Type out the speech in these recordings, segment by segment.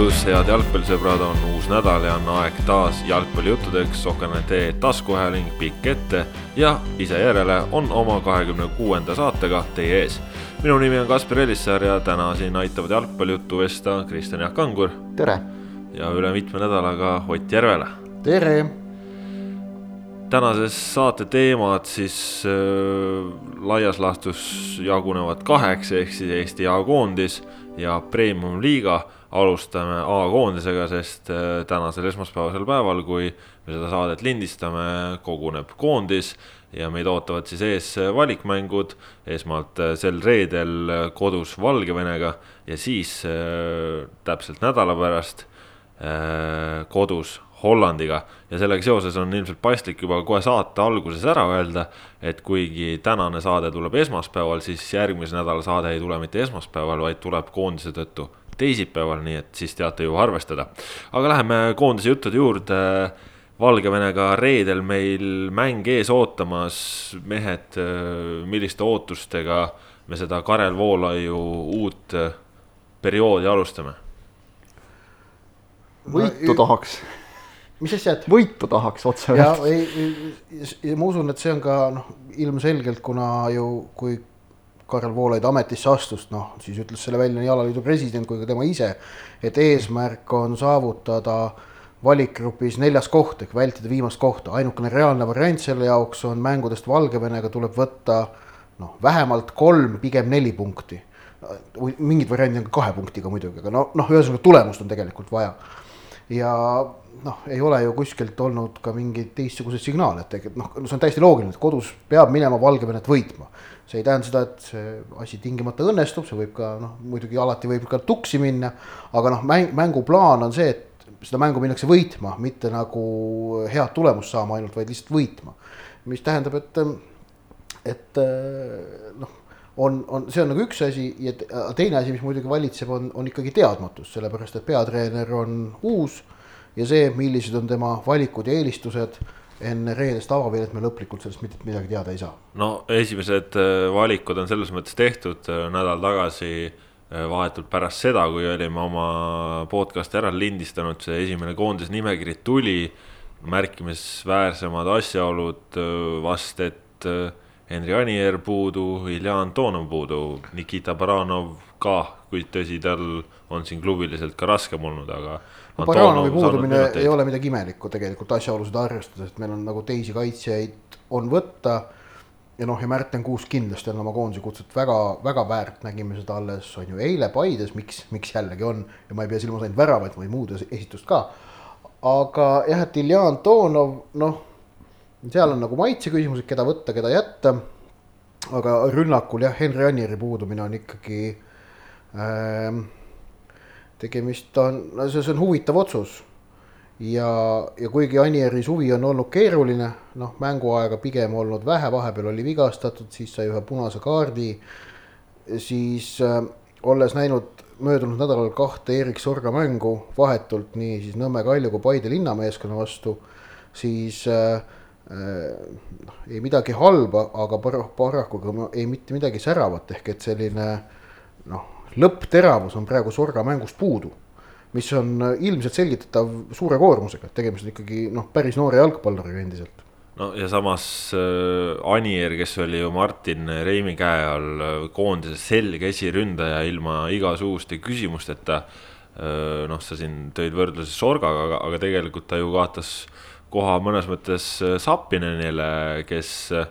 tervitus, head jalgpallisõbrad, on uus nädal ja on aeg taas jalgpallijuttudeks, Sokane tee taskuhääling pikk ette ja ise järele on oma kahekümne kuuenda saatega teie ees. minu nimi on Kaspar Elissaar ja täna siin aitavad jalgpallijuttu vesta Kristjan Jaak Kangur. tere! ja üle mitme nädalaga Ott Järvela. tere! tänases saate teemad siis äh, laias laastus jagunevad kaheks, ehk siis Eesti A-koondis ja Premium-liiga. Alustame A-koondisega, sest äh, tänasel esmaspäevasel päeval, kui me seda saadet lindistame, koguneb koondis ja meid ootavad siis ees valikmängud. esmalt äh, sel reedel kodus Valgevenega ja siis äh, täpselt nädala pärast kodus Hollandiga ja sellega seoses on ilmselt paslik juba kohe saate alguses ära öelda, et kuigi tänane saade tuleb esmaspäeval, siis järgmise nädala saade ei tule mitte esmaspäeval, vaid tuleb koondise tõttu teisipäeval, nii et siis teate ju arvestada. aga läheme koondise juttude juurde. Valgevenega reedel meil mäng ees ootamas, mehed, milliste ootustega me seda Karel Voolaiu uut perioodi alustame? võitu tahaks mis asjad? võitu tahaks otse ja ei, ei, ma usun, et see on ka noh, ilmselgelt, kuna ju kui Karel Voolaid ametisse astus, noh siis ütles selle välja nii alaliidu president kui ka tema ise, et eesmärk on saavutada valikgrupis neljas koht ehk vältida viimast kohta, ainukene reaalne variant selle jaoks on mängudest Valgevenega tuleb võtta noh, vähemalt kolm, pigem neli punkti. mingid variandid on ka kahe punktiga muidugi, aga no noh, ühesõnaga tulemust on tegelikult vaja. ja noh, ei ole ju kuskilt olnud ka mingeid teistsuguseid signaale, et tegelikult noh, see on täiesti loogiline, et kodus peab minema Valgevenet võitma. see ei tähenda seda, et see asi tingimata õnnestub, see võib ka noh, muidugi alati võib ka tuksi minna. aga noh, mäng, mänguplaan on see, et seda mängu minnakse võitma, mitte nagu head tulemust saama ainult, vaid lihtsalt võitma. mis tähendab, et, et noh on, on, see on nagu üks asi ja teine asi, mis muidugi valitseb, on, on ikkagi teadmatus, sellepärast et peatreener on uus ja see, millised on tema valikud ja eelistused enne reedest avaviidet me lõplikult sellest mitte midagi teada ei saa. no esimesed äh, valikud on selles mõttes tehtud äh, nädal tagasi äh, vahetult pärast seda, kui olime oma podcast'i ära lindistanud, see esimene koondise nimekiri tuli. märkimisväärsemad asjaolud vast, et Henri Anier puudu, Ilja Antonov puudu, Nikita Baranov ka, kuid tõsi, tal on siin klubiliselt ka raskem olnud, aga Baranovi puudumine ei ole midagi imelikku tegelikult asjaolusid arvestades, et meil on nagu teisi kaitsjaid on võtta. ja noh, ja Märten Kuusk kindlasti on oma koondise kutset väga, väga väärt, nägime seda alles on ju eile Paides, miks, miks jällegi on ja ma ei pea silmas ainult väravaid, vaid muud esitust ka. aga jah, et Ilja Antonov, noh, seal on nagu maitse küsimus, et keda võtta, keda jätta. aga rünnakul jah, Henri Annieri puudumine on ikkagi äh, tegemist on, no see, see on huvitav otsus. ja, ja kuigi Anieri suvi on olnud keeruline, noh, mänguaega pigem olnud vähe, vahepeal oli vigastatud, siis sai ühe punase kaardi. siis äh, olles näinud möödunud nädalal kahte Erik Sorga mängu vahetult nii siis Nõmme Kalju kui Paide linnameeskonna vastu, siis äh, noh, ei midagi halba, aga paraku ka ei mitte midagi säravat, ehk et selline noh lõppteravus on praegu Sorga mängust puudu. mis on ilmselt selgitatav suure koormusega, et tegemist on ikkagi noh, päris noore jalgpalluriga endiselt no ja samas äh, Anier, kes oli ju Martin Reimi käe all äh, koondise selge esiründaja ilma igasuguste küsimusteta äh,. noh, sa siin tõid võrdluse Sorgaga, aga, aga tegelikult ta ju kaotas koha mõnes mõttes äh, Sapinenile, kes äh,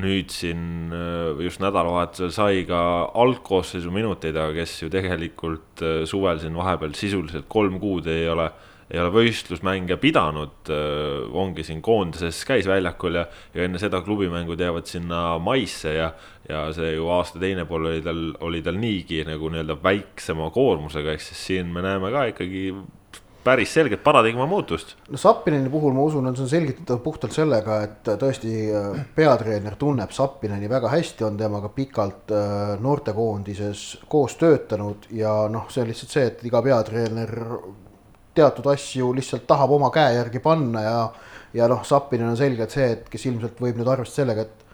nüüd siin äh, just nädalavahetusel sai ka algkoosseisu minuteid, aga kes ju tegelikult äh, suvel siin vahepeal sisuliselt kolm kuud ei ole, ei ole võistlusmänge pidanud. Äh, ongi siin koondises, käis väljakul ja, ja enne seda klubimängud jäävad sinna maisse ja, ja see ju aasta teine pool oli tal, oli tal niigi nagu nii-öelda väiksema koormusega, ehk siis siin me näeme ka ikkagi päris selget paradigma muutust. no Sappineni puhul ma usun, on see on selgitatav puhtalt sellega, et tõesti äh, peatreener tunneb Sappineni väga hästi, on temaga pikalt äh, noortekoondises koos töötanud ja noh, see on lihtsalt see, et iga peatreener teatud asju lihtsalt tahab oma käe järgi panna ja ja noh, Sappinen on selgelt see, et kes ilmselt võib nüüd arvestada sellega, et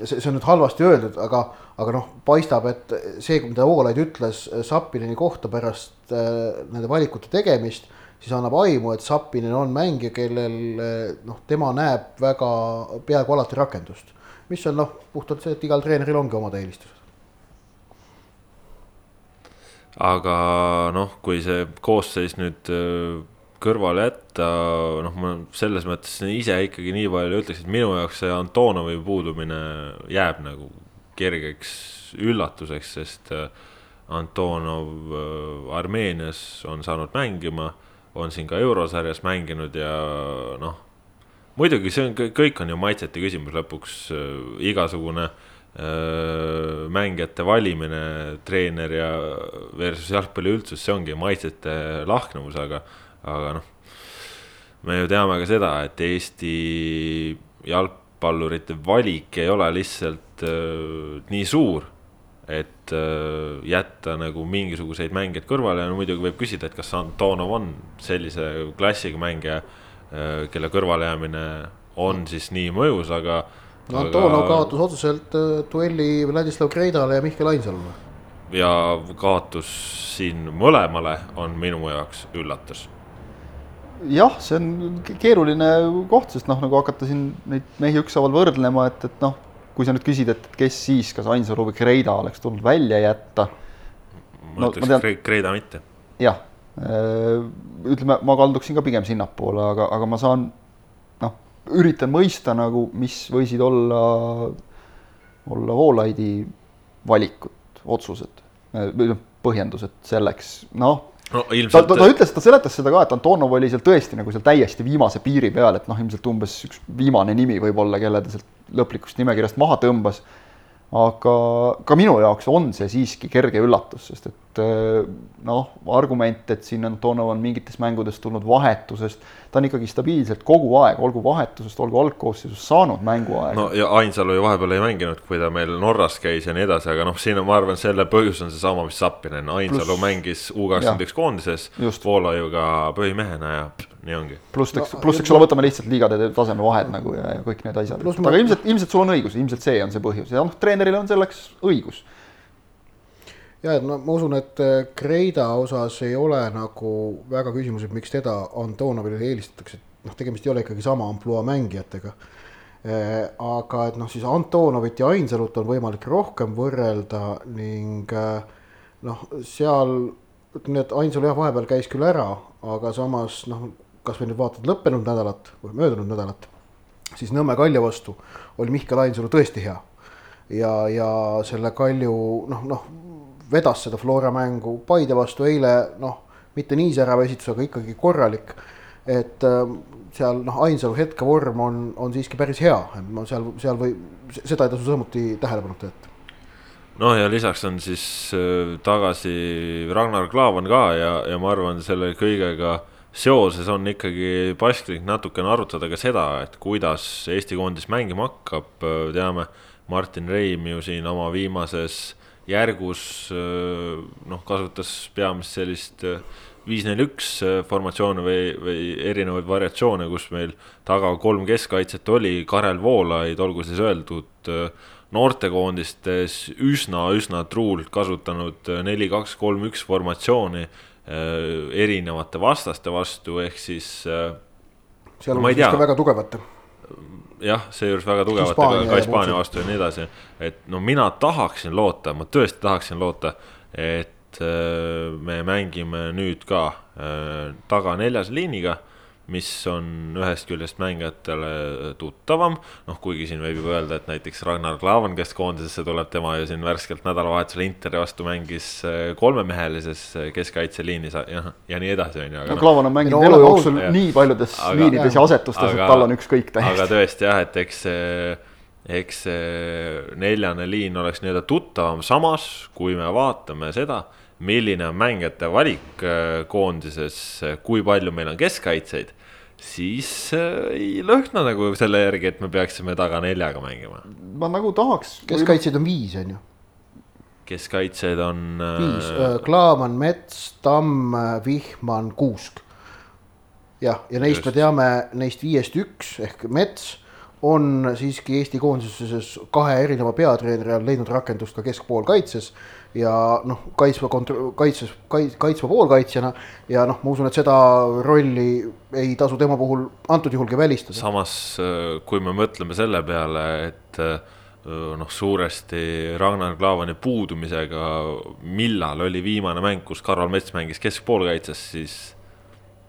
see, see on nüüd halvasti öeldud, aga, aga noh, paistab, et see, mida Voolaid ütles Sapineni kohta pärast äh, nende valikute tegemist, siis annab aimu, et Sapinen on mängija, kellel noh, tema näeb väga peaaegu alati rakendust. mis on noh, puhtalt see, et igal treeneril ongi omad eelistused. aga noh, kui see koosseis nüüd kõrvale jätta, noh, ma selles mõttes ise ikkagi nii palju ütleks, et minu jaoks see Antonovi puudumine jääb nagu kergeks üllatuseks, sest äh, Antonov äh, Armeenias on saanud mängima, on siin ka eurosarjas mänginud ja noh, muidugi see on, kõik on ju maitsete küsimus lõpuks, äh, igasugune mängijate valimine, treener ja versus jalgpalli üldsus, see ongi maitsete lahknevus, aga aga noh, me ju teame ka seda, et Eesti jalgpallurite valik ei ole lihtsalt äh, nii suur, et äh, jätta nagu mingisuguseid mängijaid kõrvale ja no muidugi võib küsida, et kas Antonov on sellise klassiga mängija äh,, kelle kõrvalejäämine on siis nii mõjus, aga. no Antonov aga... kaotas otseselt äh, duelli Vladislav Kreidale ja Mihkel Ainsalule. ja kaotus siin mõlemale on minu jaoks üllatus jah, see on keeruline koht, sest noh, nagu hakata siin neid mehi ükshaaval võrdlema, et, et noh, kui sa nüüd küsid, et kes siis, kas Ainsalu või Kreida oleks tulnud välja jätta. ma no, ütleks tean... Kreida mitte. jah, äh, ütleme, ma kalduksin ka pigem sinnapoole, aga, aga ma saan noh, üritan mõista nagu, mis võisid olla, olla Voolaidi valikud, otsused noh, põhjendused selleks, noh no, ilmselt... ta, ta, ta ütles, ta seletas seda ka, et Antonov oli seal tõesti nagu seal täiesti viimase piiri peal, et noh, ilmselt umbes üks viimane nimi võib-olla, kelle ta sealt lõplikust nimekirjast maha tõmbas. aga ka minu jaoks on see siiski kerge üllatus, sest et noh, argument, et siin Antonov on mingites mängudes tulnud vahetusest ta on ikkagi stabiilselt kogu aeg, olgu vahetusest, olgu algkoosseisus saanud mänguaega. no ja Ainsalu ju vahepeal ei mänginud, kui ta meil Norras käis ja nii edasi, aga noh, siin on, ma arvan, selle põhjus on seesama, mis Zappinen, Ainsalu Plus, mängis U kakskümmend üks koondises Voolajuga põhimehena ja pff, nii ongi. pluss, eks, pluss, eks ole, võtame lihtsalt liigade taseme vahed nagu ja, ja kõik need asjad. aga ilmselt, ilmselt sul on õigus, ilmselt see on see põhjus ja noh, treeneril on selleks õigus ja no ma usun, et äh, Kreida osas ei ole nagu väga küsimus, et miks teda Antonovile eelistatakse, et noh, tegemist ei ole ikkagi sama ampluaa mängijatega. Äh, aga et noh, siis Antonovit ja Ainsalut on võimalik rohkem võrrelda ning äh, noh, seal ütleme et Ainsalu jah, vahepeal käis küll ära, aga samas noh, kas või nüüd vaatad lõppenud nädalat või möödunud nädalat, siis Nõmme Kalja vastu oli Mihkel Ainsalu tõesti hea. ja, ja selle Kalju noh, noh vedas seda Flora mängu Paide vastu eile noh, mitte nii särava esitus, aga ikkagi korralik. et ähm, seal noh, Ainsalu hetkevorm on, on siiski päris hea, ma seal, seal või seda ei tasu samuti tähelepanuta jätta. Noh, ja lisaks on siis äh, tagasi Ragnar Klavan ka ja, ja ma arvan, selle kõigega seoses on ikkagi paslik natukene arutada ka seda, et kuidas Eesti koondis mängima hakkab, teame, Martin Reim ju siin oma viimases järgus noh, kasutas peamiselt sellist viis-neli-üks formatsioone või, või erinevaid variatsioone, kus meil taga kolm keskkaitset oli, Karel Voolaid, olgu siis öeldud, noortekoondistes üsna-üsna truult kasutanud neli-kaks-kolm-üks formatsiooni erinevate vastaste vastu, ehk siis. seal on siis ka väga tugevate jah, seejuures väga tugevalt ka, Hispaania vastu ja nii edasi. et no mina tahaksin loota, ma tõesti tahaksin loota, et äh, me mängime nüüd ka äh, taga neljase liiniga mis on ühest küljest mängijatele tuttavam, noh, kuigi siin võib juba öelda, et näiteks Ragnar Klavan, kes koondisesse tuleb, tema ju siin värskelt nädalavahetusel Interi vastu mängis äh, kolmemehelises äh, keskkaitseliinis ja, ja nii edasi, on ju. no Klavan on mänginud elu jooksul nii paljudes aga, liinides ja asetustes, et tal on ükskõik täiesti. aga tõesti jah, et eks see eks see neljane liin oleks nii-öelda tuttavam, samas kui me vaatame seda milline on mängijate valik äh, koondises, kui palju meil on keskkaitseid, siis äh, ei lõhna nagu selle järgi, et me peaksime taga neljaga mängima. ma nagu tahaks. keskkaitseid on viis, on ju. keskkaitsjaid on. Äh, viis, Klaavan, Mets, Tamm, Vihman, Kuusk. jah, ja neist Just. me teame neist viiest üks ehk Mets on siiski Eesti koondises kahe erineva peatreeneri all leidnud rakendust ka keskpoolkaitses ja noh, kaitsva kontro-, kaitses, kaitsva poolkaitsjana ja noh, ma usun, et seda rolli ei tasu tema puhul antud juhulgi välistada. samas, äh, kui me mõtleme selle peale, et äh, noh, suuresti Ragnar Klavani puudumisega, millal oli viimane mäng, kus Karol Mets mängis keskpoolkaitses, siis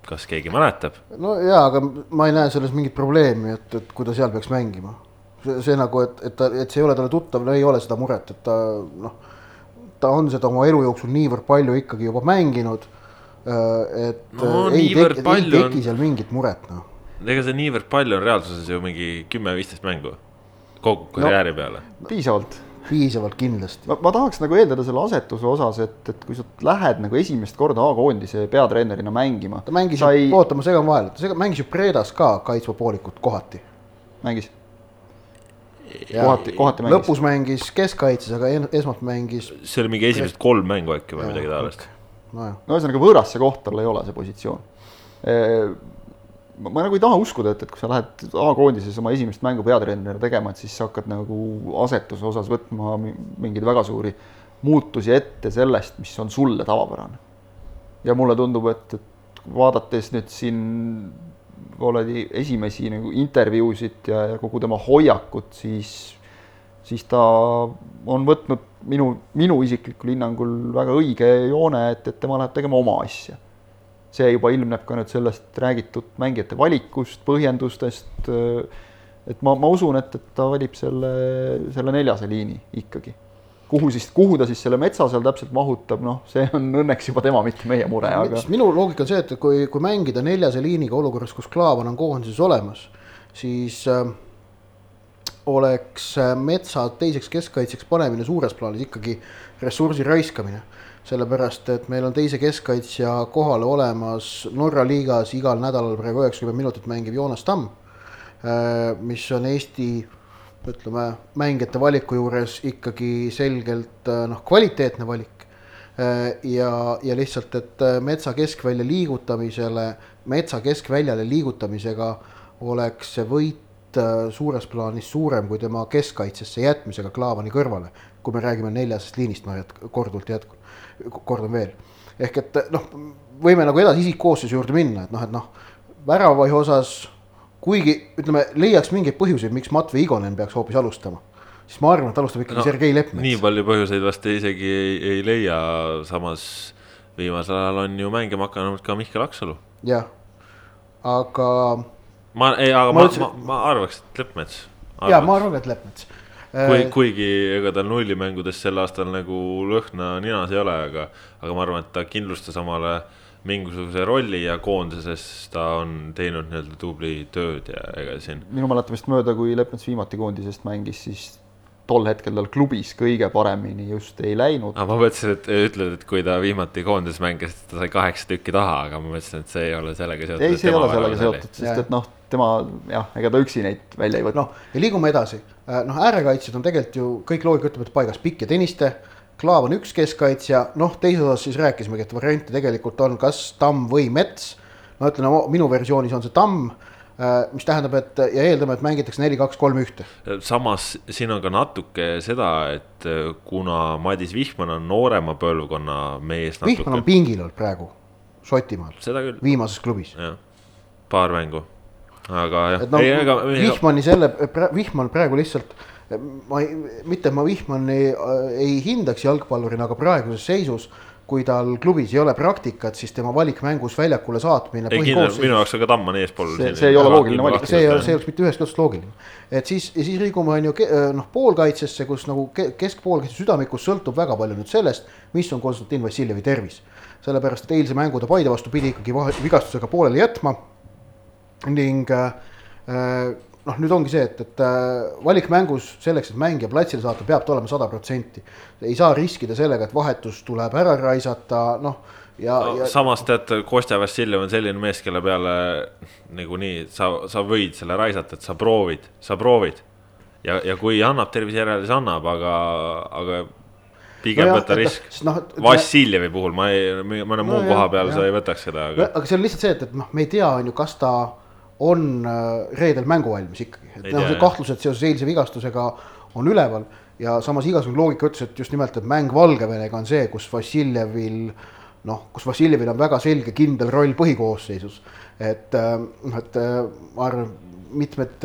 kas keegi mäletab? no jaa, aga ma ei näe selles mingit probleemi, et, et kui ta seal peaks mängima. see, see nagu, et, et ta, et see ei ole talle tuttav, no ei ole seda muret, et ta noh, ta on seda oma elu jooksul niivõrd palju ikkagi juba mänginud. Äh, et no, ei, teki, ei teki seal mingit muret, noh. ega see niivõrd palju on reaalsuses ju mingi kümme-viisteist mängu kogu karjääri no, peale. piisavalt piisavalt kindlasti. ma, tahaks nagu eeldada selle asetuse osas, et, et kui sa lähed nagu esimest korda A-koondise peatreenerina mängima. ta mängis oota, ma segan vahele, ta mängis ju Predas ka kaitsva poolikut kohati. mängis? Kohati, kohati mängis. lõpus mängis keskkaitses, aga esmalt mängis. see oli mingi esimesed kolm mängu äkki või ja, midagi taolist no ühesõnaga võõras see koht tal ei ole, see positsioon ma, ma nagu ei taha uskuda, et, et kui sa lähed A-koondises oma esimest mängu peatreenerina tegema, et siis sa hakkad nagu asetuse osas võtma mingeid väga suuri muutusi ette sellest, mis on sulle tavapärane. ja mulle tundub, et, et vaadates nüüd siin Voledi esimesi nagu intervjuusid ja, ja kogu tema hoiakut, siis, siis ta on võtnud minu, minu isiklikul hinnangul väga õige joone, et, et tema läheb tegema oma asja see juba ilmneb ka nüüd sellest räägitud mängijate valikust, põhjendustest. et ma, ma usun, et, et ta valib selle, selle neljase liini ikkagi. Kuhu siis, kuhu ta siis selle metsa seal täpselt mahutab, noh, see on õnneks juba tema, mitte meie mure, aga. minu loogika on see, et kui, kui mängida neljase liiniga olukorras, kus Klaavan on koondises olemas, siis äh, oleks äh, metsa teiseks keskkaitseks panemine suures plaanis ikkagi ressursi raiskamine sellepärast et meil on teise keskkaitsja kohale olemas Norra liigas igal nädalal praegu üheksakümmend minutit mängiv Joonas Tamm, äh, mis on Eesti ütleme, mängijate valiku juures ikkagi selgelt äh, noh, kvaliteetne valik. Äh, ja, ja lihtsalt, et metsa keskvälja liigutamisele, metsa keskväljale liigutamisega oleks see võit suures plaanis suurem kui tema keskkaitsesse jätmisega Klaavani kõrvale. kui me räägime neljasest liinist, ma korduvalt jätkun kordan veel. ehk et noh, võime nagu edasi isikkoosseisu juurde minna, et noh, et noh, väravahi osas kuigi ütleme, leiaks mingeid põhjuseid, miks Matvei Igonen peaks hoopis alustama, siis ma arvan, et alustab ikkagi no, Sergei Leppmets. nii palju põhjuseid vast isegi ei, ei leia, samas viimasel ajal on ju mängima hakanud ka Mihkel Aksalu. jah, aga. ma, ei, aga ma, ma, ma, ma arvaks, et Leppmets. ja ma arvan, et Leppmets kui, äh, kuigi ega tal nullimängudes sel aastal nagu lõhna ninas ei ole, aga, aga ma arvan, et ta kindlustas omale mingisuguse rolli ja koondises ta on teinud nii-öelda tubli tööd ja ega siin. minu mäletamist mööda, kui Leppmets viimati koondisest mängis, siis tol hetkel tal klubis kõige paremini just ei läinud. ma mõtlesin, et ütled, et kui ta viimati koondises mängis, ta sai kaheksa tükki taha, aga ma mõtlesin, et see ei ole sellega seotud. ei, see ei ole sellega seotud, sest et noh, tema jah, ega ta üksi neid välja ei võta. noh, ja liigume edasi Äh, noh, äärekaitsjad on tegelikult ju kõik loogika ütleb, et paigas Pikk ja Tõniste. Klaav on üks keskkaitsja, noh, teises osas siis rääkisimegi, et variante tegelikult on kas Tamm või Mets. no ütlen, minu versioonis on see Tamm, äh, mis tähendab, et ja eeldame, et mängitakse neli, kaks, kolm, ühte. samas siin on ka natuke seda, et äh, kuna Madis Vihman on noorema põlvkonna mees natuke.... Vihman on pingil olnud praegu Šotimaal, viimases klubis. paar mängu aga jah. No. Vihmani selle, Vihman praegu lihtsalt, ma ei, mitte ma Vihmani äh, ei hindaks jalgpallurina, aga praeguses seisus kui tal klubis ei ole praktikat, siis tema valik mängus väljakule saatmine. ei kindlasti, minu jaoks ka Tamm on eespool. see, see ei ole loogiline valik. see ei ole, see ei oleks mitte ühest otsast loogiline. et siis, siis liigume on ju noh, poolkaitsesse, kus nagu keskpoolkaitse südamikust sõltub väga palju nüüd sellest, mis on Konstantin Vassiljevi tervis. sellepärast, et eilse mängu ta Paide vastu pidi ikkagi vigastusega pooleli jätma ning äh, noh, nüüd ongi see, et, et äh, valik mängus selleks, et mängija platsile saata, peab ta olema sada protsenti. ei saa riskida sellega, et vahetus tuleb ära raisata, noh ja no,. Ja... samas tead, Kostja Vassiljev on selline mees, kelle peale niikuinii sa, sa võid selle raisata, et sa proovid, sa proovid. ja, ja kui annab tervise järele, siis annab, aga, aga pigem no võtta risk. No, Vassiljevi puhul ma ei, mõne no muu jah, koha peal jah. sa ei võtaks seda, aga. aga see on lihtsalt see, et, et noh, me ei tea, on ju, kas ta on äh, reedel mänguvalmis ikkagi, et noh, see kahtlused seoses eilse vigastusega on üleval ja samas igasugune loogika ütles, et just nimelt, et mäng Valgevenega on see, kus Vassiljevil noh, kus Vassiljevil on väga selge kindel roll põhikoosseisus. et noh, et ma arvan, mitmed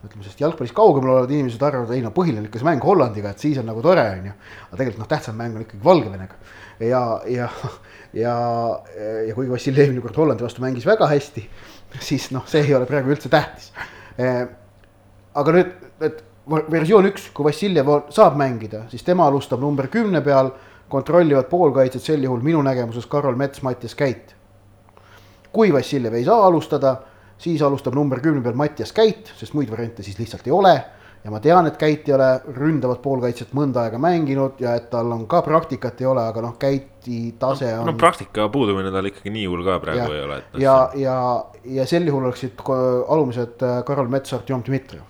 ütleme sellest jalgpallist kaugemal olevad inimesed arvavad, ei no põhiline on ikka see mäng Hollandiga, et siis on nagu tore, on ju. aga tegelikult noh, tähtsam mäng on ikkagi Valgevenega. ja, ja, ja, ja kuigi Vassiljev kord Hollandi vastu mängis väga hästi, siis noh, see ei ole praegu üldse tähtis. aga nüüd, et versioon üks, kui Vassiljev saab mängida, siis tema alustab number kümne peal, kontrollivad poolkaitset sel juhul minu nägemuses Karol Mets, Mattias Käit. kui Vassiljev ei saa alustada, siis alustab number kümne peal Mattias Käit, sest muid variante siis lihtsalt ei ole. Ja ma tean, et Käit ei ole ründavat poolkaitset mõnda aega mänginud ja et tal on ka praktikat ei ole, aga noh, Käiti tase on. no praktika puudumine tal ikkagi nii hull ka praegu ja, ei ole. No, ja, ja, ja sel juhul oleksid alumised äh, Karol Mets, Artjom Dmitrijev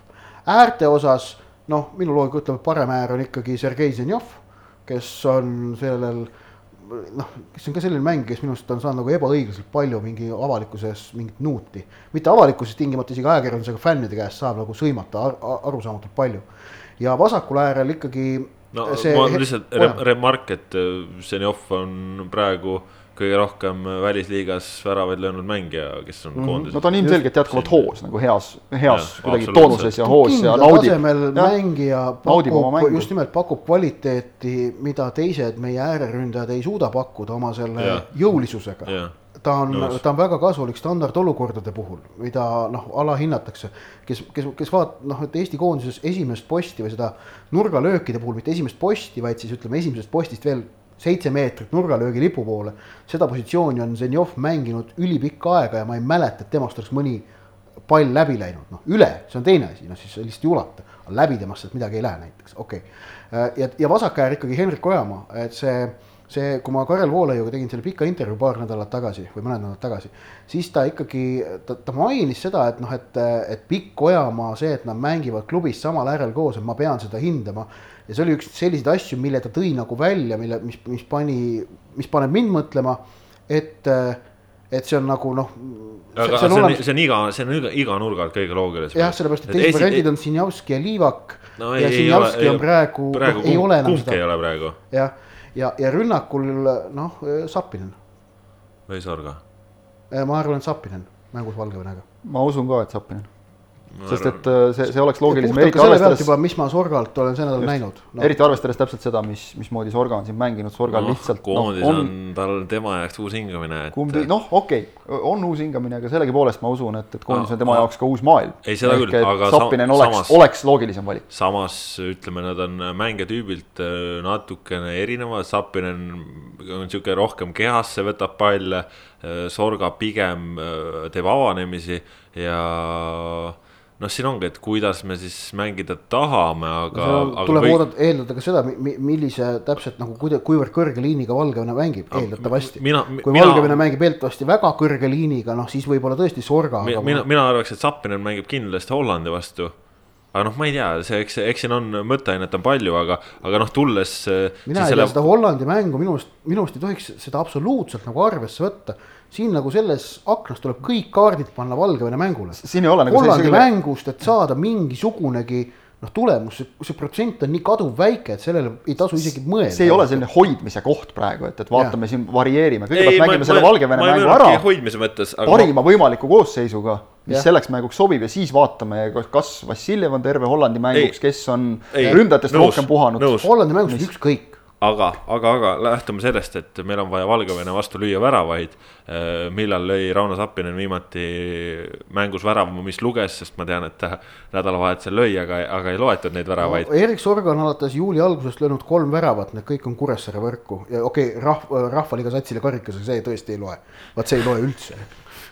äärte osas noh, minu loogika ütleb, et parem äär on ikkagi Sergei Zenjov, kes on sellel noh, kes on ka selline mäng, kes minu arust on saanud nagu ebaõiglaselt palju mingi avalikkuses mingit nuuti. mitte avalikkuses tingimata, isegi ajakirjandusega fännide käest saab nagu sõimata ar arusaamatult palju. ja vasakul äärel ikkagi. no see ma lihtsalt remark, et Zenjov on praegu äh, kõige rohkem välisliigas väravaid löönud mängija, kes on mm -hmm. koondises. no ta on ilmselgelt jätkuvalt hoos nagu heas, heas ja, kuidagi toonuses ja hoos ja naudib. mängija pakub, just nimelt pakub kvaliteeti, mida teised meie ääreründajad ei suuda pakkuda oma selle ja. jõulisusega ta on, ta on väga kasulik standardolukordade puhul, mida noh, alahinnatakse. kes, kes, kes vaat-, noh, et Eesti koondises esimest posti või seda nurgalöökide puhul mitte esimest posti, vaid siis ütleme esimesest postist veel seitse meetrit nurgalöögi lipu poole. seda positsiooni on Zenjov mänginud ülipikka aega ja ma ei mäleta, et temast oleks mõni pall läbi läinud, noh üle, see on teine asi, noh siis lihtsalt ei ulata, läbi temast sealt midagi ei lähe näiteks, okei. Okay.. ja, ja vasak äär ikkagi Henrik Ojamaa, et see, see, kui ma Karel Voolaiuga tegin selle pika intervjuu paar nädalat tagasi või mõned nädalad tagasi, siis ta ikkagi, ta, ta mainis seda, et noh, et, et pikk Ojamaa, see, et nad mängivad klubis samal äärel koos, et ma pean seda hindama ja see oli üks selliseid asju, mille ta tõi nagu välja, mille, mis, mis pani, mis paneb mind mõtlema, et, et see on nagu noh. see on, see on, see on iga, see on iga, iga nurga alt kõige loogilisem. jah, sellepärast, et teised variandid on Sinjavski ja Liivak no,. ja Sinjavski on praegu, praegu ei ole enam seda. ei ole praegu. jah, ja, ja, ja rünnakul noh, Sapinen. või Sorga? ma arvan, et Sapinen mängus Valgevenega. ma usun ka, et Sapinen sest et äh, see, see oleks loogilisem. eriti arvestades juba, mis ma Sorgalt olen see nädal näinud no.. eriti arvestades täpselt seda, mis, mismoodi Sorga on siin mänginud, Sorgal no, lihtsalt. koondis no, on, on tal tema jaoks uus hingamine et.... kumb, noh, okei okay,, on uus hingamine, aga sellegipoolest ma usun, et, et koondis no, on tema no, jaoks ka uus maailm. ei, seda Ehk, küll, aga Sappinen oleks, samas, oleks loogilisem valik. samas ütleme, nad on mängijatüübilt äh, natukene erinevad, Sappinen on niisugune rohkem kehasse, võtab palle, äh, Sorga pigem teeb avanemisi ja noh, siin ongi, et kuidas me siis mängida tahame, aga. tuleb või... oodata, eeldada ka seda, millise täpselt nagu kuida-, kuivõrd kõrge liiniga Valgevene mängib no,, eeldatavasti. kui mina... Valgevene mängib eeldatavasti väga kõrge liiniga, noh siis võib-olla tõesti Sorga. mina, mina, mina arvaks, et Zappinen mängib kindlasti Hollandi vastu aga noh, ma ei tea, see, eks, eks siin on mõtteainet on palju, aga, aga noh, tulles. mina ei selle... tea, seda Hollandi mängu minu arust, minu arust ei tohiks seda absoluutselt nagu arvesse võtta siin nagu selles aknas tuleb kõik kaardid panna Valgevene mängule. siin ei ole nagu Hollandi see, mängust, et saada mingisugunegi noh, tulemus, see, see protsent on nii kaduvväike, et sellele ei tasu isegi mõelda. see ei ole selline hoidmise koht praegu, et, et vaatame ja. siin, varieerime, kõigepealt mängime ma, selle Valgevene ma, mängu ära. hoidmise mõttes. parima ma... võimaliku koosseisuga, mis ja. selleks mänguks sobib ja siis vaatame, kas Vassiljev on terve Hollandi mänguks, kes on ei, ründajatest rohkem puhanud. Hollandi mängus on ükskõik aga, aga, aga lähtume sellest, et meil on vaja Valgevene vastu lüüa väravaid. Äh, millal lõi Rauno Sappinen viimati mängus värava, mis luges, sest ma tean, et ta nädalavahetusel lõi, aga, aga ei loetud neid väravaid no,. Erik Sorga on alates juuli algusest löönud kolm väravat, need kõik on Kuressaare võrku ja okei okay,, rahva, Rahvaliiga satsile karikas, see tõesti ei loe. vaat see ei loe üldse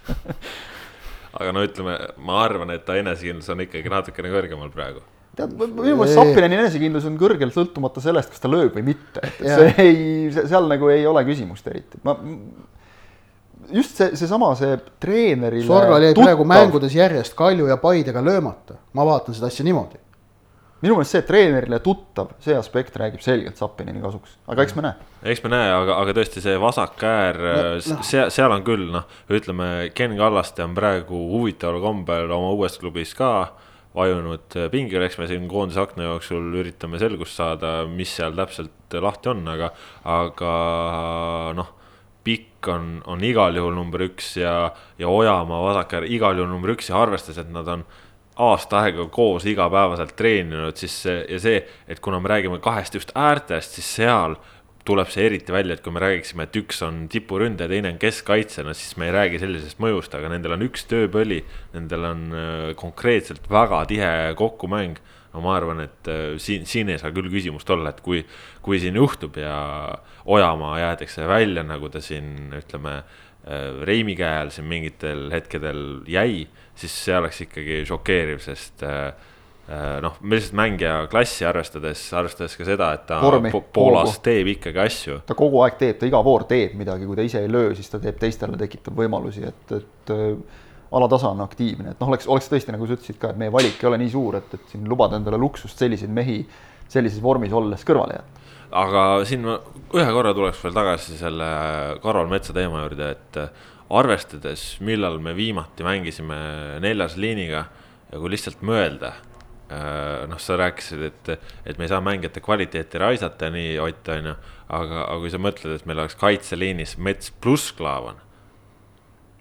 aga no ütleme, ma arvan, et ta enesekindlus on ikkagi natukene kõrgemal praegu tead, minu meelest Sappineni enesekindlus on kõrgel, sõltumata sellest, kas ta lööb või mitte. see ei, seal nagu ei ole küsimust eriti, ma just see, seesama, see treenerile. Sorgal jäi praegu mängudes järjest Kalju ja Paidega löömata, ma vaatan seda asja niimoodi. minu meelest see treenerile tuttav, see aspekt räägib selgelt Zappinini kasuks, aga eks me näe. eks me näe, aga, aga tõesti see vasak äär no,, no. seal, seal on küll noh, ütleme Ken Kallaste on praegu huvitaval kombel oma uues klubis ka vajunud pingile, eks me siin koondise akna jooksul üritame selgust saada, mis seal täpselt lahti on, aga, aga noh pikk on, on igal juhul number üks ja, ja Ojamaa vasak äär igal juhul number üks ja arvestades, et nad on aasta aega koos igapäevaselt treeninud, siis see ja see, et kuna me räägime kahest just äärtest, siis seal tuleb see eriti välja, et kui me räägiksime, et üks on tipuründaja, teine on keskkaitsjana, siis me ei räägi sellisest mõjust, aga nendel on üks tööpõli, nendel on äh, konkreetselt väga tihe kokkumäng. no ma arvan, et äh, siin, siin ei saa küll küsimust olla, et kui, kui siin juhtub ja Ojamaa jäetakse välja, nagu ta siin ütleme Äh, Reimi käe all siin mingitel hetkedel jäi, siis see oleks ikkagi šokeeriv, sest äh, noh, lihtsalt mängija klassi arvestades, arvestades ka seda, et ta Vormi, po Poolas kogu. teeb ikkagi asju. ta kogu aeg teeb, ta iga voor teeb midagi, kui ta ise ei löö, siis ta teeb teistele, tekitab võimalusi, et, et alatasa on aktiivne, et noh, oleks, oleks tõesti, nagu sa ütlesid ka, et meie valik ei ole nii suur, et, et siin lubada endale luksust selliseid mehi sellises vormis olles kõrvale jätta aga siin ma ühe korra tuleks veel tagasi selle Karol Metsa teema juurde, et arvestades, millal me viimati mängisime neljas liiniga ja kui lihtsalt mõelda, äh, noh, sa rääkisid, et, et me ei saa mängijate kvaliteeti raisata, nii Ott, on ju, aga, aga kui sa mõtled, et meil oleks kaitseliinis Mets pluss Klaavan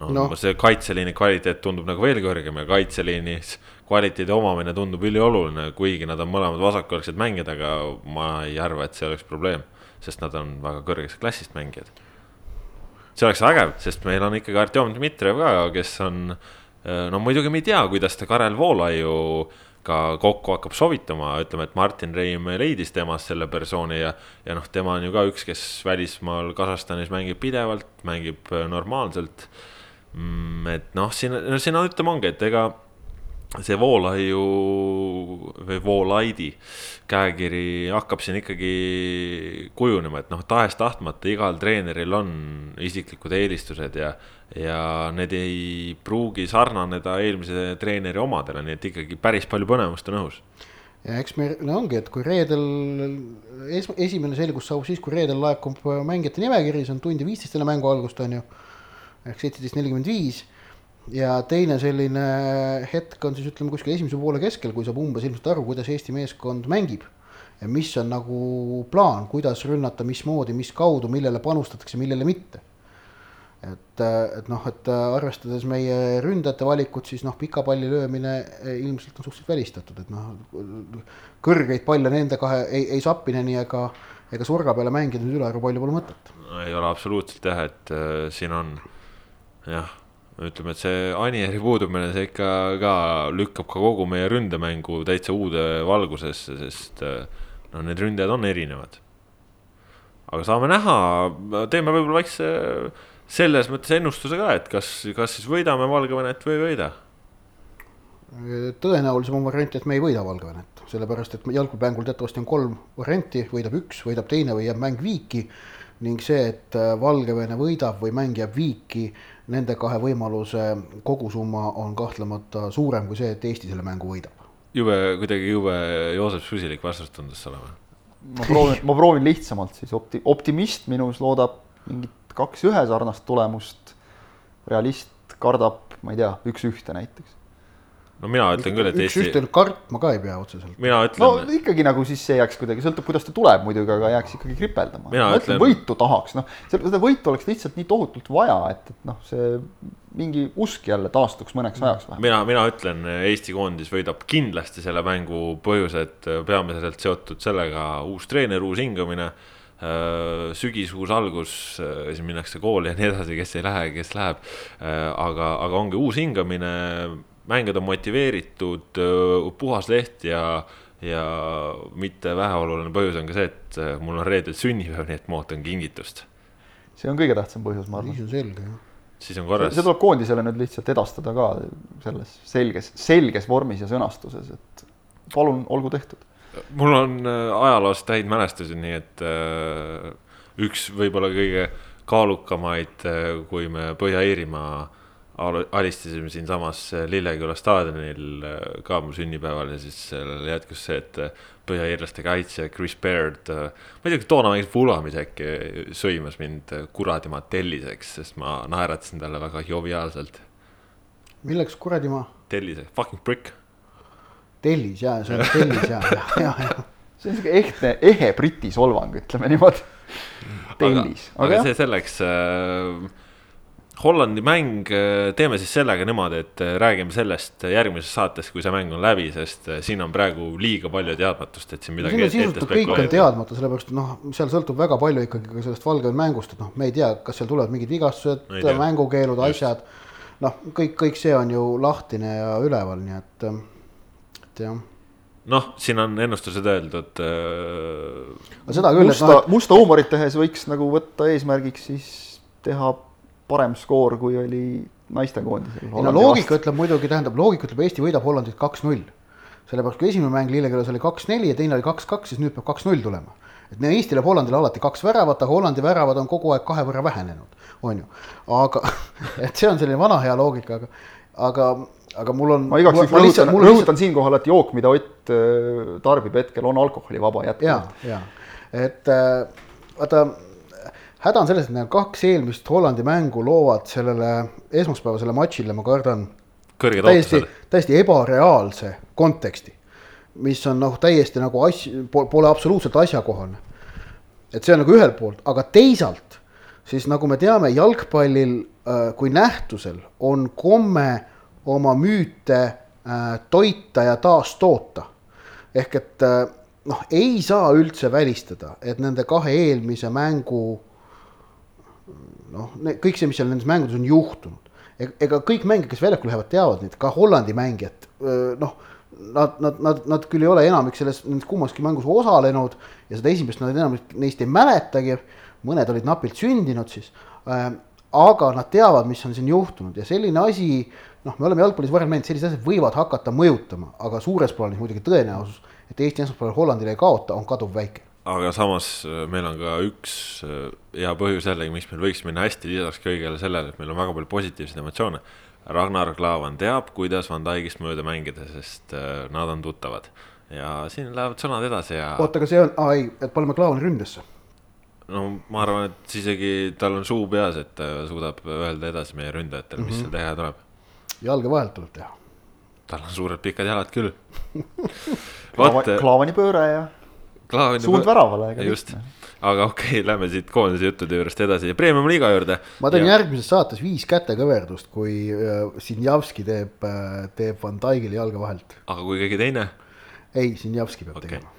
no. no., see kaitseliini kvaliteet tundub nagu veel kõrgem ja kaitseliinis kvaliteedi omamine tundub ülioluline, kuigi nad on mõlemad vasakjalgsed mängijad, aga ma ei arva, et see oleks probleem, sest nad on väga kõrgest klassist mängijad. see oleks vägev, sest meil on ikkagi Artjom Dmitrijev ka, kes on, no muidugi me ei tea, kuidas ta Karel Voolaiu ka kokku hakkab sobitama, ütleme, et Martin Reim leidis temast selle persooni ja, ja noh, tema on ju ka üks, kes välismaal Kasahstanis mängib pidevalt, mängib normaalselt. Mm, et noh, siin, no siin on, ütleme ongi, et ega see Voolaiu või Voolaidi käekiri hakkab siin ikkagi kujunema, et noh, tahes-tahtmata igal treeneril on isiklikud eelistused ja, ja need ei pruugi sarnaneda eelmise treeneri omadele, nii et ikkagi päris palju põnevust on õhus. Ja eks me, no ongi, et kui reedel es,, esimene selgus saabub siis, kui reedel laekub mängijate nimekiri, see on tund ja viisteist enne mängu algust, on ju ehk seitseteist nelikümmend viis ja teine selline hetk on siis ütleme kuskil esimese poole keskel, kui saab umbes ilmselt aru, kuidas Eesti meeskond mängib. ja mis on nagu plaan, kuidas rünnata, mismoodi, mis kaudu, millele panustatakse, millele mitte. et, et noh, et arvestades meie ründajate valikut, siis noh, pika palli löömine ilmselt on suhteliselt välistatud, et noh, kõrgeid palle nende kahe ei, ei Sappineni ega, ega Surga peale mängida nüüd ülearu palju pole mõtet. ei ole absoluutselt jah, et äh, siin on jah, ütleme, et see Anieri puudumine, see ikka ka lükkab ka kogu meie ründemängu täitsa uude valgusesse, sest noh, need ründajad on erinevad. aga saame näha, teeme võib-olla väikse selles mõttes ennustuse ka, et kas, kas siis võidame Valgevenet või ei võida tõenäolisem on variant, et me ei võida Valgevenet, sellepärast et jalgpallimängul teatavasti on kolm varianti, võidab üks, võidab teine või jääb mäng viiki ning see, et Valgevene võidab või mäng jääb viiki, nende kahe võimaluse kogusumma on kahtlemata suurem kui see, et Eesti selle mängu võidab. jube, kuidagi jube Joosep Süsilik vastus tundus olema. ma proovin, ma proovin lihtsamalt siis opti-, optimist minus loodab mingit kaks-ühe sarnast tulemust. realist kardab, ma ei tea, üks-ühte näiteks no mina ütlen küll, et üks Eesti. üks-ühte kartma ka ei pea otseselt. mina ütlen. no ikkagi nagu siis see jääks kuidagi, sõltub, kuidas ta tuleb muidugi, aga jääks ikkagi kripeldama. ma ütlen, võitu tahaks, noh, seda võitu oleks lihtsalt nii tohutult vaja, et, et noh, see mingi usk jälle taastuks mõneks ajaks vähemalt. mina, mina ütlen, Eesti koondis võidab kindlasti selle mängu põhjused peamiselt seotud sellega uus treener, uus hingamine äh, sügis, uus algus, äh, siis minnakse kooli ja nii edasi, kes ei lähe, kes läheb. Äh, aga, aga ongi uus hingamine mängijad on motiveeritud, puhas leht ja, ja mitte väheoluline põhjus on ka see, et mul on reedel sünnipäev, nii et ma ootan kingitust. see on kõige tähtsam põhjus, ma arvan. siis on selge, jah. siis on korras. see tuleb koondisele nüüd lihtsalt edastada ka selles selges, selges vormis ja sõnastuses, et palun, olgu tehtud. mul on ajaloost häid mälestusi, nii et üks võib-olla kõige kaalukamaid, kui me Põhja-Iirimaa alistasime siinsamas Lilleküla staadionil ka mu sünnipäeval ja siis sellele jätkus see, et põhja-iirlaste kaitsja Chris Baird. ma ei tea, kas toona mängis Fulhamis äkki, sõimas mind kuradi Matelliseks, sest ma naeratasin talle väga joviaalselt. milleks kuradi ma? Tellise, fucking prick. tellis jaa, see on tellis jaa, jaa, jaa. see on siuke ehtne, ehe briti solvang, ütleme niimoodi. tellis. aga, aga see selleks äh, Hollandi mäng, äh, teeme siis sellega niimoodi, et äh, räägime sellest järgmises saates, kui see mäng on läbi, sest äh, siin on praegu liiga palju teadmatust, et siin midagi no,. sisuliselt kõik on teadmata, sellepärast noh, seal sõltub väga palju ikkagi ka sellest Valgevene mängust, et noh, me ei tea, kas seal tulevad mingid vigastused, mängukeelud, asjad. noh, kõik, kõik see on ju lahtine ja üleval, nii et, et jah noh, siin on ennustused öeldud äh.... seda küll, et noh, et musta huumorit tehes võiks nagu võtta eesmärgiks siis teha parem skoor, kui oli naistekoondisel. no loogika vastu. ütleb muidugi, tähendab, loogika ütleb, Eesti võidab Hollandit kaks-null. sellepärast, kui esimene mäng Lillekeeles oli kaks-neli ja teine oli kaks-kaks, siis nüüd peab kaks-null tulema. et no Eestil jääb Hollandile alati kaks väravat, aga Hollandi väravad on kogu aeg kahe võrra vähenenud, on ju. aga, et see on selline vana hea loogika, aga, aga aga mul on. ma igaks juhuks rõhutan, rõhutan lihtsalt... siinkohal, et jook, mida Ott äh, tarbib hetkel, on alkoholivaba jätkuvalt. ja, ja, et äh, vaata häda on selles, et need kaks eelmist Hollandi mängu loovad sellele esmaspäevasele matšile, ma kardan. täiesti, täiesti ebareaalse konteksti, mis on noh, täiesti nagu as-, pole absoluutselt asjakohane. et see on nagu ühelt poolt, aga teisalt siis nagu me teame, jalgpallil äh, kui nähtusel on komme oma müüte äh, toita ja taastoota. ehk et äh, noh, ei saa üldse välistada, et nende kahe eelmise mängu noh, kõik see, mis seal nendes mängudes on juhtunud. ega kõik mängijad, kes väljakule lähevad, teavad neid, ka Hollandi mängijad, noh. Nad, nad, nad, nad küll ei ole enamik selles, nendes kummaski mängus osalenud ja seda esimest nad enamik neist ei mäletagi. mõned olid napilt sündinud siis aga nad teavad, mis on siin juhtunud ja selline asi, noh, me oleme jalgpallis varem näinud, sellised asjad võivad hakata mõjutama, aga suures plaanis muidugi tõenäosus, et Eesti esmaspäeval Hollandile ei kaota, on kaduvväike aga samas äh, meil on ka üks äh, hea põhjus jällegi, miks meil võiks minna hästi, lisaks kõigele sellele, et meil on väga palju positiivseid emotsioone. Ragnar Klavan teab, kuidas Van Dijkist mööda mängida, sest äh, nad on tuttavad ja siin lähevad sõnad edasi ja. oota, aga see on, aa ei, et paneme Klaavani ründesse. no ma arvan, et isegi tal on suu peas, et ta suudab öelda edasi meie ründajatele, mis mm -hmm. seal teha tuleb. jalge vahelt tuleb teha. tal on suured pikad jalad küll Klaavani pööre ja suund väravale. just, aga okei okay,, lähme siit koondise juttude juurest edasi Premium liiga juurde. ma teen ja... järgmises saates viis kätekõverdust, kui äh, Sinjavski teeb äh,, teeb Van Dijkile jalge vahelt. aga kui keegi teine? ei, Sinjavski peab okay. tegema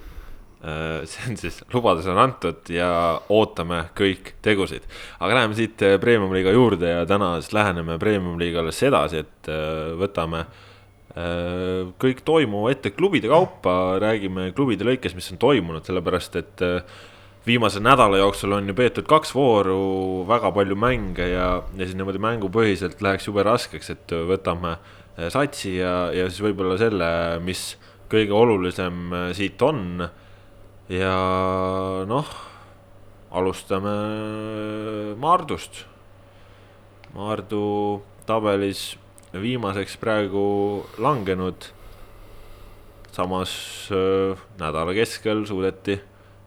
äh, see on siis, lubadus on antud ja ootame kõik tegusid. aga läheme siit Premium liiga juurde ja täna siis läheneme Premium liigale sedasi, et äh, võtame Äh, kõik toimuv ette klubide kaupa, räägime klubide lõikes, mis on toimunud, sellepärast et äh, viimase nädala jooksul on ju peetud kaks vooru, väga palju mänge ja, ja siis niimoodi mängupõhiselt läheks jube raskeks, et võtame äh, satsi ja, ja siis võib-olla selle, mis kõige olulisem siit on. ja noh, alustame Maardust. Maardu tabelis viimaseks praegu langenud. samas äh, nädala keskel suudeti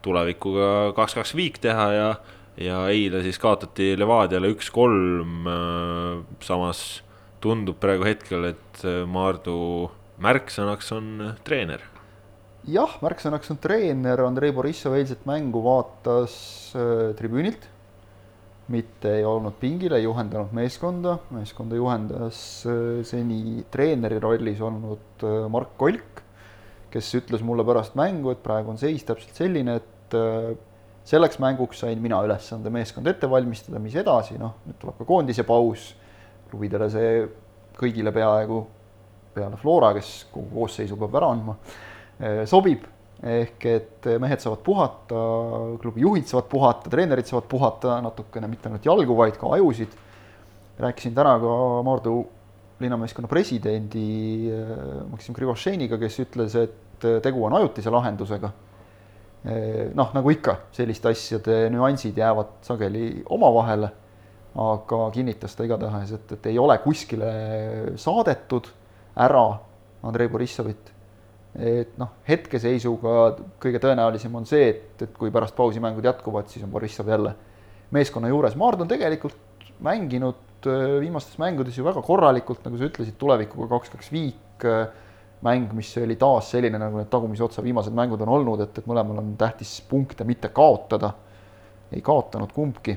tulevikuga kaks-kaks viik teha ja, ja eile siis kaotati Levadiale üks-kolm äh,. samas tundub praegu hetkel, et äh, Maardu märksõnaks on treener. jah, märksõnaks on treener, Andrei Borissov eilset mängu vaatas äh, tribüünilt mitte ei olnud pingil, ei juhendanud meeskonda, meeskonda juhendas äh, seni treeneri rollis olnud äh, Mark Kolk, kes ütles mulle pärast mängu, et praegu on seis täpselt selline, et äh, selleks mänguks sain mina ülesande meeskond ette valmistada, mis edasi, noh, nüüd tuleb ka koondise paus, klubidele see kõigile peaaegu, peale Flora, kes kogu koosseisu peab ära andma, sobib ehk et mehed saavad puhata, klubi juhid saavad puhata, treenerid saavad puhata natukene, mitte ainult jalgu, vaid ka ajusid. rääkisin täna ka Maardu linnameeskonna presidendi eh, Maksim Krivošeniga, kes ütles, et tegu on ajutise lahendusega. Eh, noh, nagu ikka, selliste asjade nüansid jäävad sageli omavahele. aga kinnitas ta igatahes, et, et ei ole kuskile saadetud ära Andrei Borissovit. Et noh, hetkeseisuga kõige tõenäolisem on see, et, et kui pärast pausi mängud jätkuvad, siis on Borissov jälle meeskonna juures. Maard on tegelikult mänginud äh, viimastes mängudes ju väga korralikult, nagu sa ütlesid, tulevikuga kaks-kaks viik äh, mäng, mis oli taas selline, nagu need tagumise otsa viimased mängud on olnud, et, et mõlemal on tähtis punkte mitte kaotada. ei kaotanud kumbki.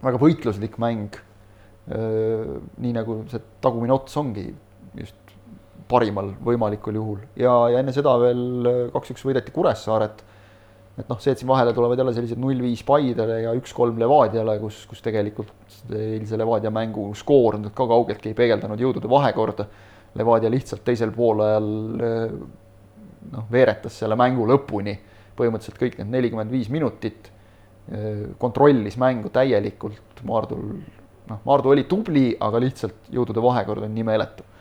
väga võitluslik mäng. Äh, nii nagu see tagumine ots ongi just parimal võimalikul juhul ja, ja enne seda veel äh, kaks-üks võideti Kuressaaret. et noh, see, et siin vahele tulevad jälle sellised null-viis Paidele ja üks-kolm Levadiale, kus, kus tegelikult eilse Levadia mängu skoor nüüd ka kaugeltki ei peegeldanud jõudude vahekorda. Levadia lihtsalt teisel poolajal äh, noh, veeretas selle mängu lõpuni, põhimõtteliselt kõik need nelikümmend viis minutit, äh, kontrollis mängu täielikult, Maardul noh, Maardu oli tubli, aga lihtsalt jõudude vahekord on nii meeletu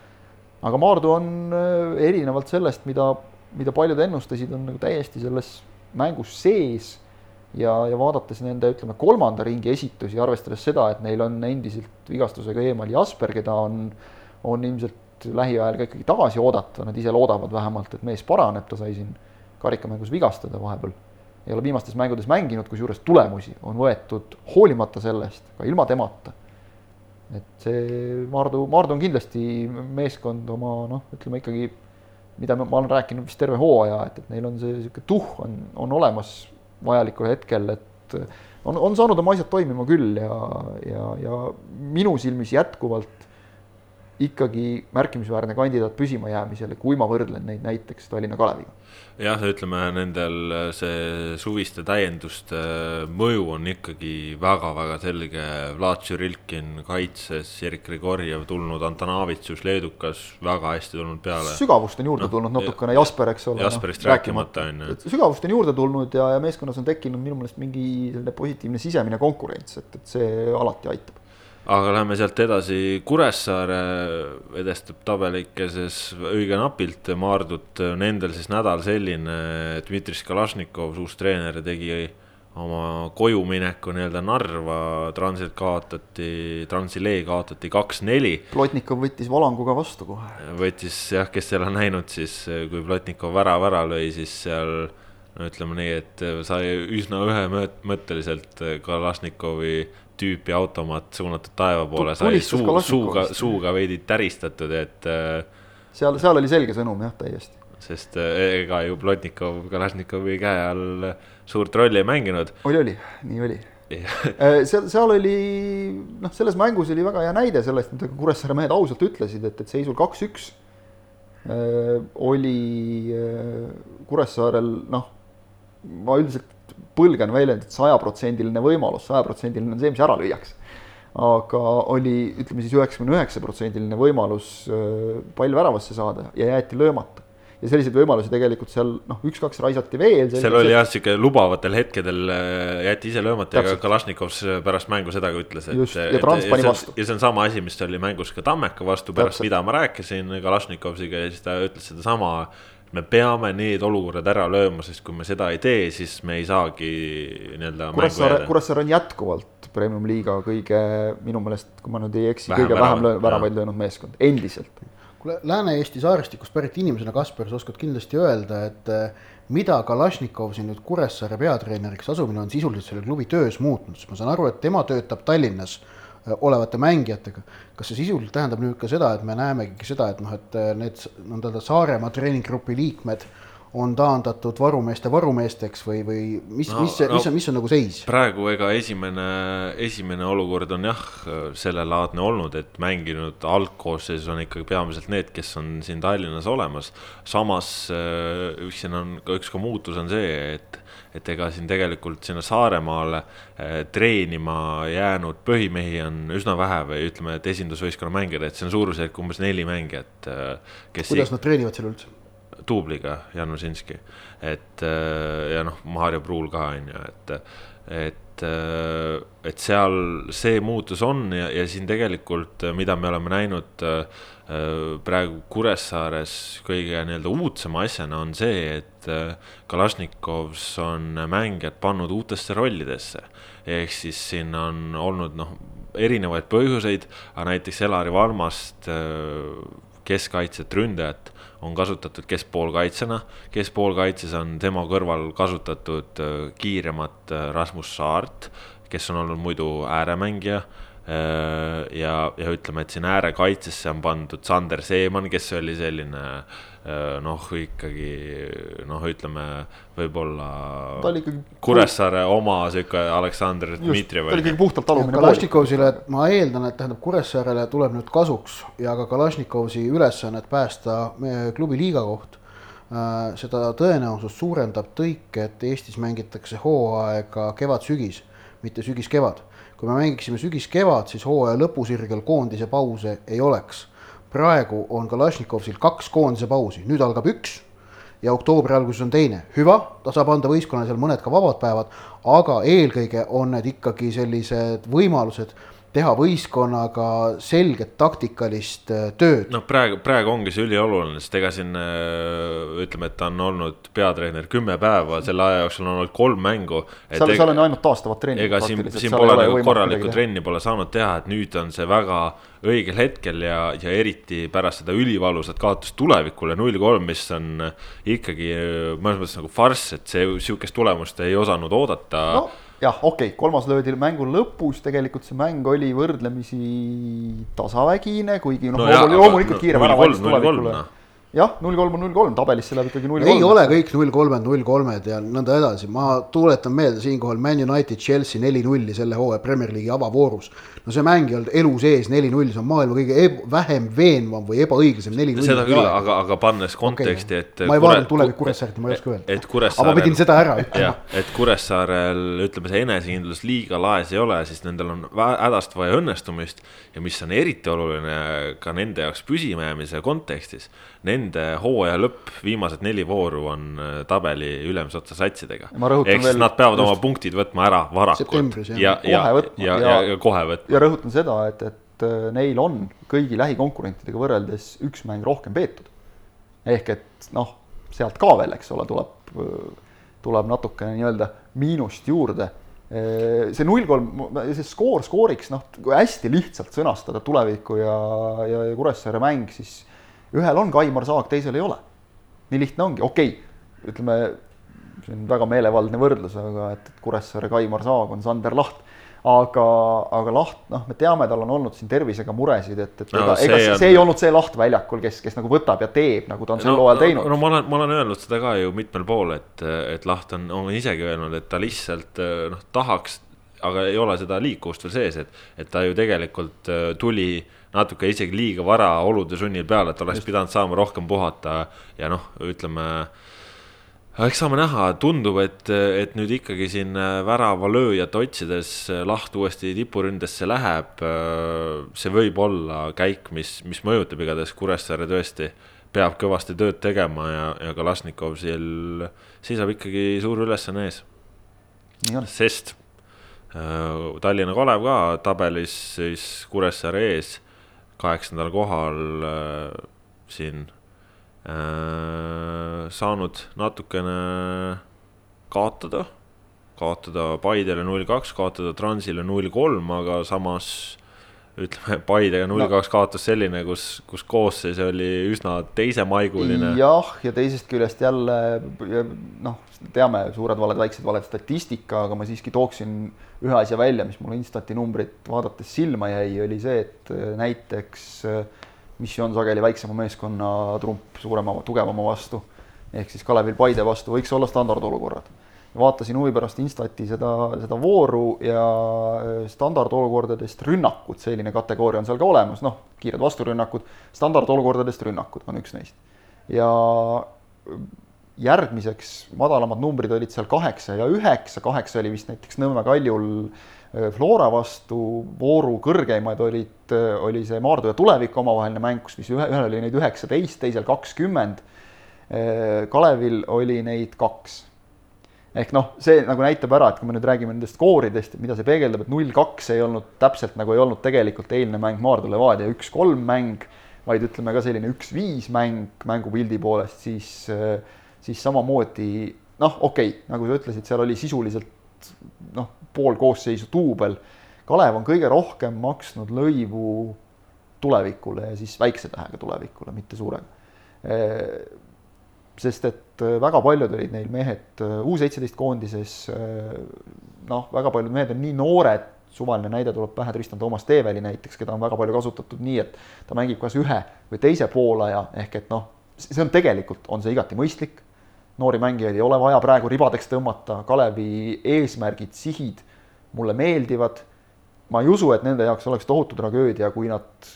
aga Maardu on äh, erinevalt sellest, mida, mida paljud ennustasid, on nagu täiesti selles mängus sees. Ja, ja vaadates nende, ütleme, kolmanda ringi esitusi, arvestades seda, et neil on endiselt vigastusega eemal Jasper, keda on, on ilmselt lähiajal ka ikkagi tagasi oodata, nad ise loodavad vähemalt, et mees paraneb, ta sai siin karikamängus vigastada vahepeal. ei ole viimastes mängudes mänginud, kusjuures tulemusi on võetud hoolimata sellest, ka ilma temata et see Maardu, Maardu on kindlasti meeskond oma noh, ütleme ikkagi, mida ma, olen rääkinud vist terve hooaja, et, et neil on see niisugune tuhh on, on olemas vajalikul hetkel, et on, on saanud oma asjad toimima küll ja, ja, ja minu silmis jätkuvalt ikkagi märkimisväärne kandidaat püsimajäämisele, kui ma võrdlen neid näiteks Tallinna Kaleviga jah, ütleme nendel see suviste täienduste mõju on ikkagi väga-väga selge. Vlad Tšurilkin kaitses, Erik Grigorjev tulnud, Antonavitsus, leedukas, väga hästi tulnud peale. sügavust on juurde no, tulnud natukene, Jasper, eks ole. Jasperist no, rääkimata on ju. sügavust on juurde tulnud ja, ja meeskonnas on tekkinud minu meelest mingi selline positiivne sisemine konkurents, et, et see alati aitab aga lähme sealt edasi, Kuressaare edestab tabelikeses õige napilt Maardut, nendel siis nädal selline, Dmitri Kalašnikov, uus treener, tegi oma kojumineku nii-öelda Narva, Transilt kaotati, Transilee kaotati kaks-neli. Plotnikov võttis valanguga vastu kohe. võttis jah, kes ei ole näinud, siis kui Plotnikov värava ära lõi, siis seal no ütleme nii, et sai üsna ühemõtteliselt Kalašnikovi tüüpi automaat suunatud taeva poole sai suu, suuga, suuga veidi täristatud, et. Äh, seal, seal oli selge sõnum jah, täiesti. sest äh, ega ju Plotnikov Kalašnikovi käe all suurt rolli ei mänginud. oli, oli, nii oli äh, seal, seal oli, noh, selles mängus oli väga hea näide sellest, mida Kuressaare mehed ausalt ütlesid, et, et seisul kaks-üks oli Kuressaarel, noh, ma üldiselt põlgan väljendit sajaprotsendiline võimalus, sajaprotsendiline on see, mis ära lüüakse. aga oli, ütleme siis üheksakümne üheksa protsendiline võimalus äh, pall väravasse saada ja jäeti löömata ja selliseid võimalusi tegelikult seal noh, üks-kaks raisati veel. seal oli jah, sihuke lubavatel hetkedel äh, jäeti ise löömata ja Kalašnikov pärast mängu seda ka ütles, et. just, ja Trans pani vastu. ja see on sama asi, mis oli mängus ka Tammeka vastu, pärast Täpselt. mida ma rääkisin Kalašnikovsiga ja siis ta ütles sedasama me peame need olukorrad ära lööma, sest kui me seda ei tee, siis me ei saagi nii-öelda. Kuressaare, Kuressaare on jätkuvalt premium-liiga kõige, minu meelest, kui ma nüüd ei eksi, kõige vähem väravaid löönud meeskond, endiselt. kuule, Lääne-Eesti saarestikust pärit inimesena, Kaspar, sa oskad kindlasti öelda, et eh, mida Kalašnikov siin nüüd Kuressaare peatreeneriks asumine on sisuliselt selle klubi töös muutnud, sest ma saan aru, et tema töötab Tallinnas olevate mängijatega. kas see sisuliselt tähendab nüüd ka seda, et me näemegi seda, et noh, et äh, need nõnda Saaremaa treeninggrupi liikmed on taandatud varumeeste varumeesteks või, või mis no,, mis, no, mis on, mis on nagu seis? praegu ega esimene, esimene olukord on jah, sellelaadne olnud, et mänginud algkoosseisus on ikkagi peamiselt need, kes on siin Tallinnas olemas. samas üks äh, siin on ka üks ka muutus on see, et et ega siin tegelikult sinna Saaremaale eh, treenima jäänud põhimehi on üsna vähe või ütleme, et esindusvõistkonna mängijaid, et see on suurusjärk umbes neli mängijat. Eh, kuidas nad treenivad seal üldse? duubliga, Jan Osinski, et eh, ja noh, Maarja Pruul ka on ju, et, et et, seal see muutus on ja, ja siin tegelikult, mida me oleme näinud praegu Kuressaares kõige nii-öelda uudsema asjana on see, et Kalašnikovs on mängijad pannud uutesse rollidesse. ehk siis siin on olnud noh, erinevaid põhjuseid, aga näiteks Elari Valmast keskkaitset, ründajat on kasutatud keskpoolkaitsjana. keskpoolkaitses on tema kõrval kasutatud äh, kiiremat äh, Rasmus Saart, kes on olnud muidu ääremängija äh, ja, ja ütleme, et siin äärekaitsesse on pandud Sander Seeman, kes oli selline noh, ikkagi noh, ütleme võib-olla ikkagi... Kuressaare oma sihuke Aleksandr Dmitrijev. ta oli ikkagi puhtalt talumine. Kalašnikovile, ma eeldan, et tähendab Kuressaarele tuleb nüüd kasuks ja ka Kalašnikovi ülesannet päästa meie klubi liiga koht äh,. seda tõenäosust suurendab tõik, et Eestis mängitakse hooaega kevad-sügis, mitte sügis-kevad. kui me mängiksime sügis-kevad, siis hooaja lõpusirgel koondise pause ei oleks praegu on Kalašnikovil kaks koondise pausi, nüüd algab üks ja oktoobri alguses on teine. hüva, ta saab anda võistkonnale seal mõned ka vabad päevad, aga eelkõige on need ikkagi sellised võimalused teha võistkonnaga selget taktikalist äh, tööd. noh, praegu, praegu ongi see ülioluline, sest ega siin äh, ütleme, et ta on olnud peatreener kümme päeva, selle aja jooksul on olnud kolm mängu. seal, seal on ju ainult taastavat trenni. ega siin, siin pole nagu korralikku trenni pole saanud teha, et nüüd on see väga õigel hetkel ja, ja eriti pärast seda ülivalusat kaotust tulevikule null kolm, mis on ikkagi äh, mõnes mõttes nagu farss, et see sihukest tulemust ei osanud oodata no jah, okei okay,, kolmas löödi mängu lõpus, tegelikult see mäng oli võrdlemisi tasavägine, kuigi noh no, loomulikult no, kiire värav andis tulevikule jah, null kolm on null kolm, tabelisse läheb ikkagi null kolm. ei ole kõik null kolmed, null kolmed ja nõnda edasi, ma tuletan meelde siinkohal Man United, Chelsea neli-nulli selle hooaja Premier League'i avavoorus. No see mäng ei olnud elu sees neli-null, see on maailma kõige vähem veenvam või ebaõiglasem neli-null. seda küll, aga, aga pannes konteksti okay,, et. ma ei vaadanud tulevikku Kuressaaret, ma ei oska öelda. et Kuressaarel. aga ma pidin seda ära ütlema. et Kuressaarel, ütleme, see enesekindlus liiga laes ei ole, siis nendel on hädast vaja õnnestumist ja mis on eriti oluline ka nende jaoks püsimajäämise kontekstis nende hooaja lõpp, viimased neli vooru on äh, tabeli ülemise otsa satsidega. ehk siis nad peavad just, oma punktid võtma ära varakult. ja, ja, ja, ja, ja kohe võtma. Ja rõhutan seda, et, et äh, neil on kõigi lähikonkurentidega võrreldes üks mäng rohkem peetud. ehk et noh, sealt ka veel, eks ole, tuleb, tuleb natukene nii-öelda miinust juurde see null kolm, see skoor skooriks, noh, kui hästi lihtsalt sõnastada tuleviku ja, ja, ja Kuressaare mäng, siis ühel on Kaimar Saag, teisel ei ole. nii lihtne ongi, okei okay,, ütleme, see on väga meelevaldne võrdlus, aga et Kuressaare Kaimar Saag on Sander Laht aga, aga Laht, noh, me teame, tal on olnud siin tervisega muresid, et, et no, ega, ega see, on... see ei olnud see Laht väljakul, kes, kes nagu võtab ja teeb, nagu ta on sel hooajal no, teinud. no ma olen, ma olen öelnud seda ka ju mitmel pool, et, et Laht on, on isegi öelnud, et ta lihtsalt noh, tahaks, aga ei ole seda liikuvust veel sees, et, et ta ju tegelikult tuli natuke isegi liiga vara olude sunnil peale, et oleks pidanud saama rohkem puhata ja noh, ütleme eks saame näha, tundub, et, et nüüd ikkagi siin väravalööjat otsides Laht uuesti tipuründesse läheb. see võib olla käik, mis, mis mõjutab igatahes Kuressaare tõesti, peab kõvasti tööd tegema ja, ja Kalasnikov seal seisab ikkagi suur ülesanne ees. sest äh, Tallinna Kalev ka tabelis siis Kuressaare ees kaheksandal kohal äh, siin äh, saanud natukene kaotada, kaotada Paidele null kaks, kaotada Transile null kolm, aga samas ütleme, Paidega null kaks kaotus selline, kus, kus koosseis oli üsna teisemaiguline. jah, ja teisest küljest jälle noh, teame, suured valed, väiksed valed statistika, aga ma siiski tooksin ühe asja välja, mis mulle Instati numbrit vaadates silma jäi, oli see, et äh, näiteks äh, mis on sageli väiksema meeskonna trump suurema, tugevama vastu, ehk siis Kalevil Paide vastu võiks olla standardolukorrad. Vaatasin huvi pärast Instati seda, seda vooru ja äh, standardolukordadest rünnakud, selline kategooria on seal ka olemas, noh, kiired vasturünnakud, standardolukordadest rünnakud on üks neist. ja järgmiseks madalamad numbrid olid seal kaheksa ja üheksa, kaheksa oli vist näiteks Nõmme Kaljul äh, Flora vastu, vooru kõrgeimad olid, äh, oli see Maardu ja Tuleviku omavaheline mäng, kus vist ühe, ühel oli neid üheksateist, teisel kakskümmend. Kalevil oli neid kaks ehk noh, see nagu näitab ära, et kui me nüüd räägime nendest skooridest, mida see peegeldab, et null kaks ei olnud täpselt nagu ei olnud tegelikult eilne mäng Maardu Levadia üks-kolm mäng, vaid ütleme ka selline üks-viis mäng mängupildi poolest, siis, siis samamoodi noh, okei okay,, nagu sa ütlesid, seal oli sisuliselt noh, pool koosseisu duubel. Kalev on kõige rohkem maksnud lõivu tulevikule ja siis väikse tähega tulevikule, mitte suurega sest et väga paljud olid neil mehed äh, U seitseteist koondises. Noh, väga paljud mehed on nii noored, suvaline näide tuleb pähe, Tristan Toomas Teeveli näiteks, keda on väga palju kasutatud nii, et ta mängib kas ühe või teise poolaja ehk et noh, see on tegelikult, on see igati mõistlik. Noori mängijaid ei ole vaja praegu ribadeks tõmmata, Kalevi eesmärgid, sihid mulle meeldivad. ma ei usu, et nende jaoks oleks tohutu tragöödia, kui nad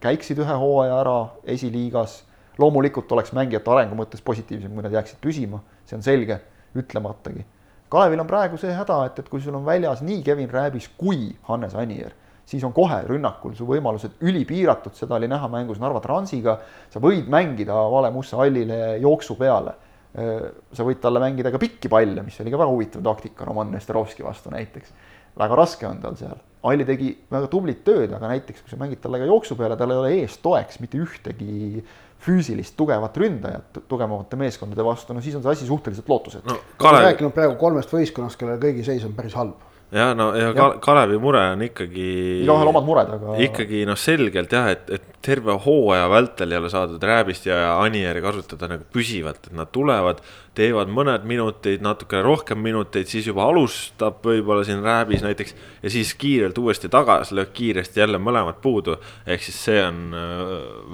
käiksid ühe hooaja ära esiliigas loomulikult oleks mängijate arengu mõttes positiivsem, kui nad jääksid püsima, see on selge, ütlematagi. Kalevil on praegu see häda, et, et kui sul on väljas nii Kevin Rääbis kui Hannes Anier, siis on kohe rünnakul su võimalused ülipiiratud, seda oli näha mängus Narva Transiga, sa võid mängida Vale Musta hallile jooksu peale. Sa võid talle mängida ka pikki palle, mis oli ka väga huvitav taktika Roman Nesterovski vastu näiteks. väga raske on tal seal. Alli tegi väga tublit tööd, aga näiteks kui sa mängid talle ka jooksu peale, tal ei ole ees toeks mitte ühtegi füüsilist tugevat ründajat tugevamate meeskondade vastu, no siis on see asi suhteliselt lootusetu no,. Kalev... rääkinud praegu kolmest võistkonnast, kellel kõigi seis on päris halb ja no ja, ja. Kalevi mure on ikkagi. igaühel omad mured, aga. ikkagi noh, selgelt jah, et, et terve hooaja vältel ei ole saadud Rääbist ja Anieri kasutada nagu püsivalt, et nad tulevad teevad mõned minutid, natukene rohkem minuteid, siis juba alustab võib-olla siin rääbis näiteks ja siis kiirelt uuesti tagasi, lööb kiiresti jälle mõlemad puudu. ehk siis see on äh,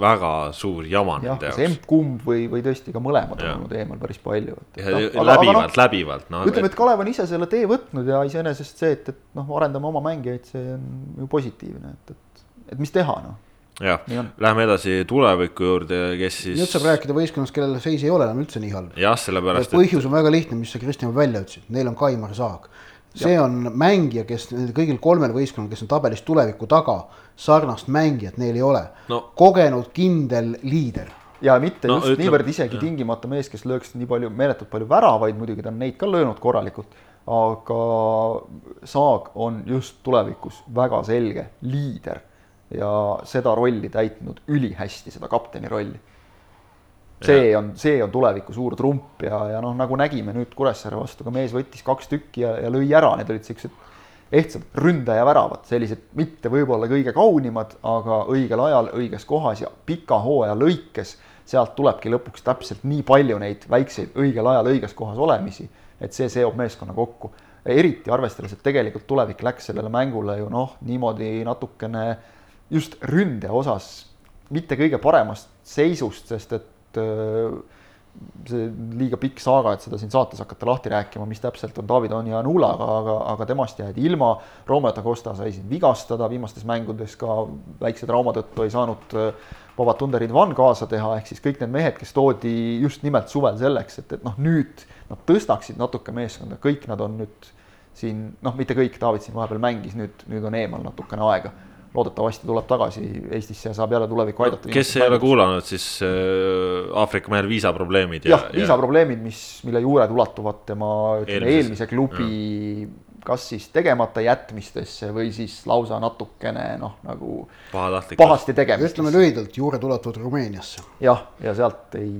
väga suur jama nende jaoks. emb-kumb või, või tõesti ka mõlemad on olnud eemal päris palju. No, läbivalt no,, läbivalt no,. ütleme, et Kalev on ise selle tee võtnud ja iseenesest see, et, et noh, arendame oma mängijaid, see on ju positiivne, et, et, et mis teha, noh jah, läheme edasi tuleviku juurde, kes siis. nüüd saab rääkida võistkonnast, kellel seis ei ole enam üldse nii halb. jah, sellepärast. põhjus et... on väga lihtne, mis sa Kristjan välja ütlesid, neil on Kaimar Saag. see ja. on mängija, kes kõigil kolmel võistkonnal, kes on tabelis tuleviku taga, sarnast mängijat neil ei ole no.. kogenud, kindel liider ja mitte no, just ütleb, niivõrd isegi jah. tingimata mees, kes lööks nii palju, meeletult palju väravaid, muidugi ta on neid ka löönud korralikult, aga Saag on just tulevikus väga selge liider ja seda rolli täitnud ülihästi, seda kapteni rolli. see ja. on, see on tuleviku suur trump ja, ja noh, nagu nägime nüüd Kuressaare vastu, ka mees võttis kaks tükki ja, ja lõi ära, need olid siuksed ehtsad ründaja väravad, sellised mitte võib-olla kõige kaunimad, aga õigel ajal õiges kohas ja pika hooaja lõikes sealt tulebki lõpuks täpselt nii palju neid väikseid õigel ajal õiges kohas olemisi, et see seob meeskonna kokku. eriti arvestades, et tegelikult tulevik läks sellele mängule ju noh, niimoodi natukene just ründe osas mitte kõige paremast seisust, sest et äh, see liiga pikk saaga, et seda siin saates hakata lahti rääkima, mis täpselt on David on ja Nulaga, aga, aga temast jäädi ilma. Romeo Tacosta sai siin vigastada viimastes mängudes ka väikse trauma tõttu ei saanud äh, Underid Van kaasa teha, ehk siis kõik need mehed, kes toodi just nimelt suvel selleks, et, et noh, nüüd nad tõstaksid natuke meeskonda, kõik nad on nüüd siin noh, mitte kõik, David siin vahepeal mängis, nüüd, nüüd on eemal natukene aega loodetavasti tuleb tagasi Eestisse ja saab jälle tulevikku aidata. kes ei ole kuulanud, siis äh, Aafrika mehel viisaprobleemid. jah, viisaprobleemid, mis, mille juured ulatuvad tema ütleme eelmise klubi ja. kas siis tegemata jätmistesse või siis lausa natukene noh, nagu pahasti tegemistesse. ütleme lühidalt, juured ulatuvad Rumeeniasse. jah, ja sealt ei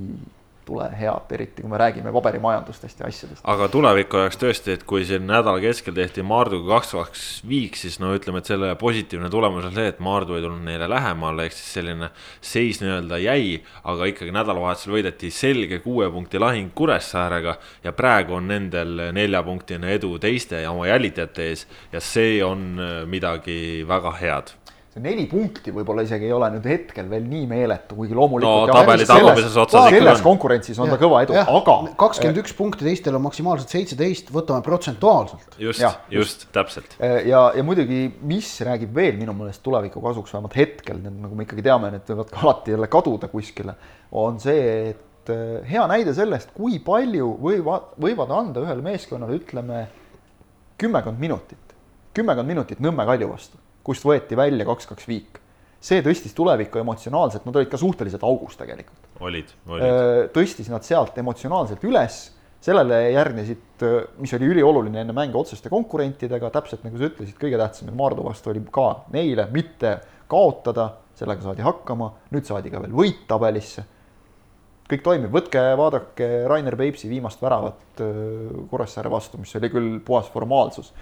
tule head, eriti kui me räägime paberimajandustest ja asjadest. aga tuleviku jaoks tõesti, et kui siin nädala keskel tehti Maarduga kaks, kaks viik, siis no ütleme, et selle positiivne tulemus on see, et Maardu ei tulnud neile lähemale, ehk siis selline seis nii-öelda jäi. aga ikkagi nädalavahetusel võideti selge kuue punkti lahing Kuressaarega ja praegu on nendel neljapunktine edu teiste ja oma jälitajate ees ja see on midagi väga head see neli punkti võib-olla isegi ei ole nüüd hetkel veel nii meeletu, kuigi loomulikult. no tabeli tagumises otsas ikka. selles konkurentsis on ja, ta kõva edu, aga. kakskümmend üks punkti, teistel on maksimaalselt seitseteist, võtame protsentuaalselt. just, just täpselt. ja, ja muidugi, mis räägib veel minu meelest tuleviku kasuks, vähemalt hetkel, nagu me ikkagi teame, need võivad ka alati jälle kaduda kuskile, on see, et eh, hea näide sellest, kui palju võivad, võivad anda ühele meeskonnale, ütleme kümmekond minutit, kümmekond minutit Nõmme Kalju vastu kust võeti välja kaks-kaks viik. see tõstis tulevikku emotsionaalselt, nad olid ka suhteliselt augus tegelikult. olid, olid. tõstis nad sealt emotsionaalselt üles, sellele järgnesid, mis oli ülioluline enne mänge otseste konkurentidega, täpselt nagu sa ütlesid, kõige tähtsam Maardu vastu oli ka neile mitte kaotada, sellega saadi hakkama, nüüd saadi ka veel võit tabelisse. kõik toimib, võtke, vaadake Rainer Peipsi viimast väravat Kuressaare vastu, mis oli küll puhas formaalsus.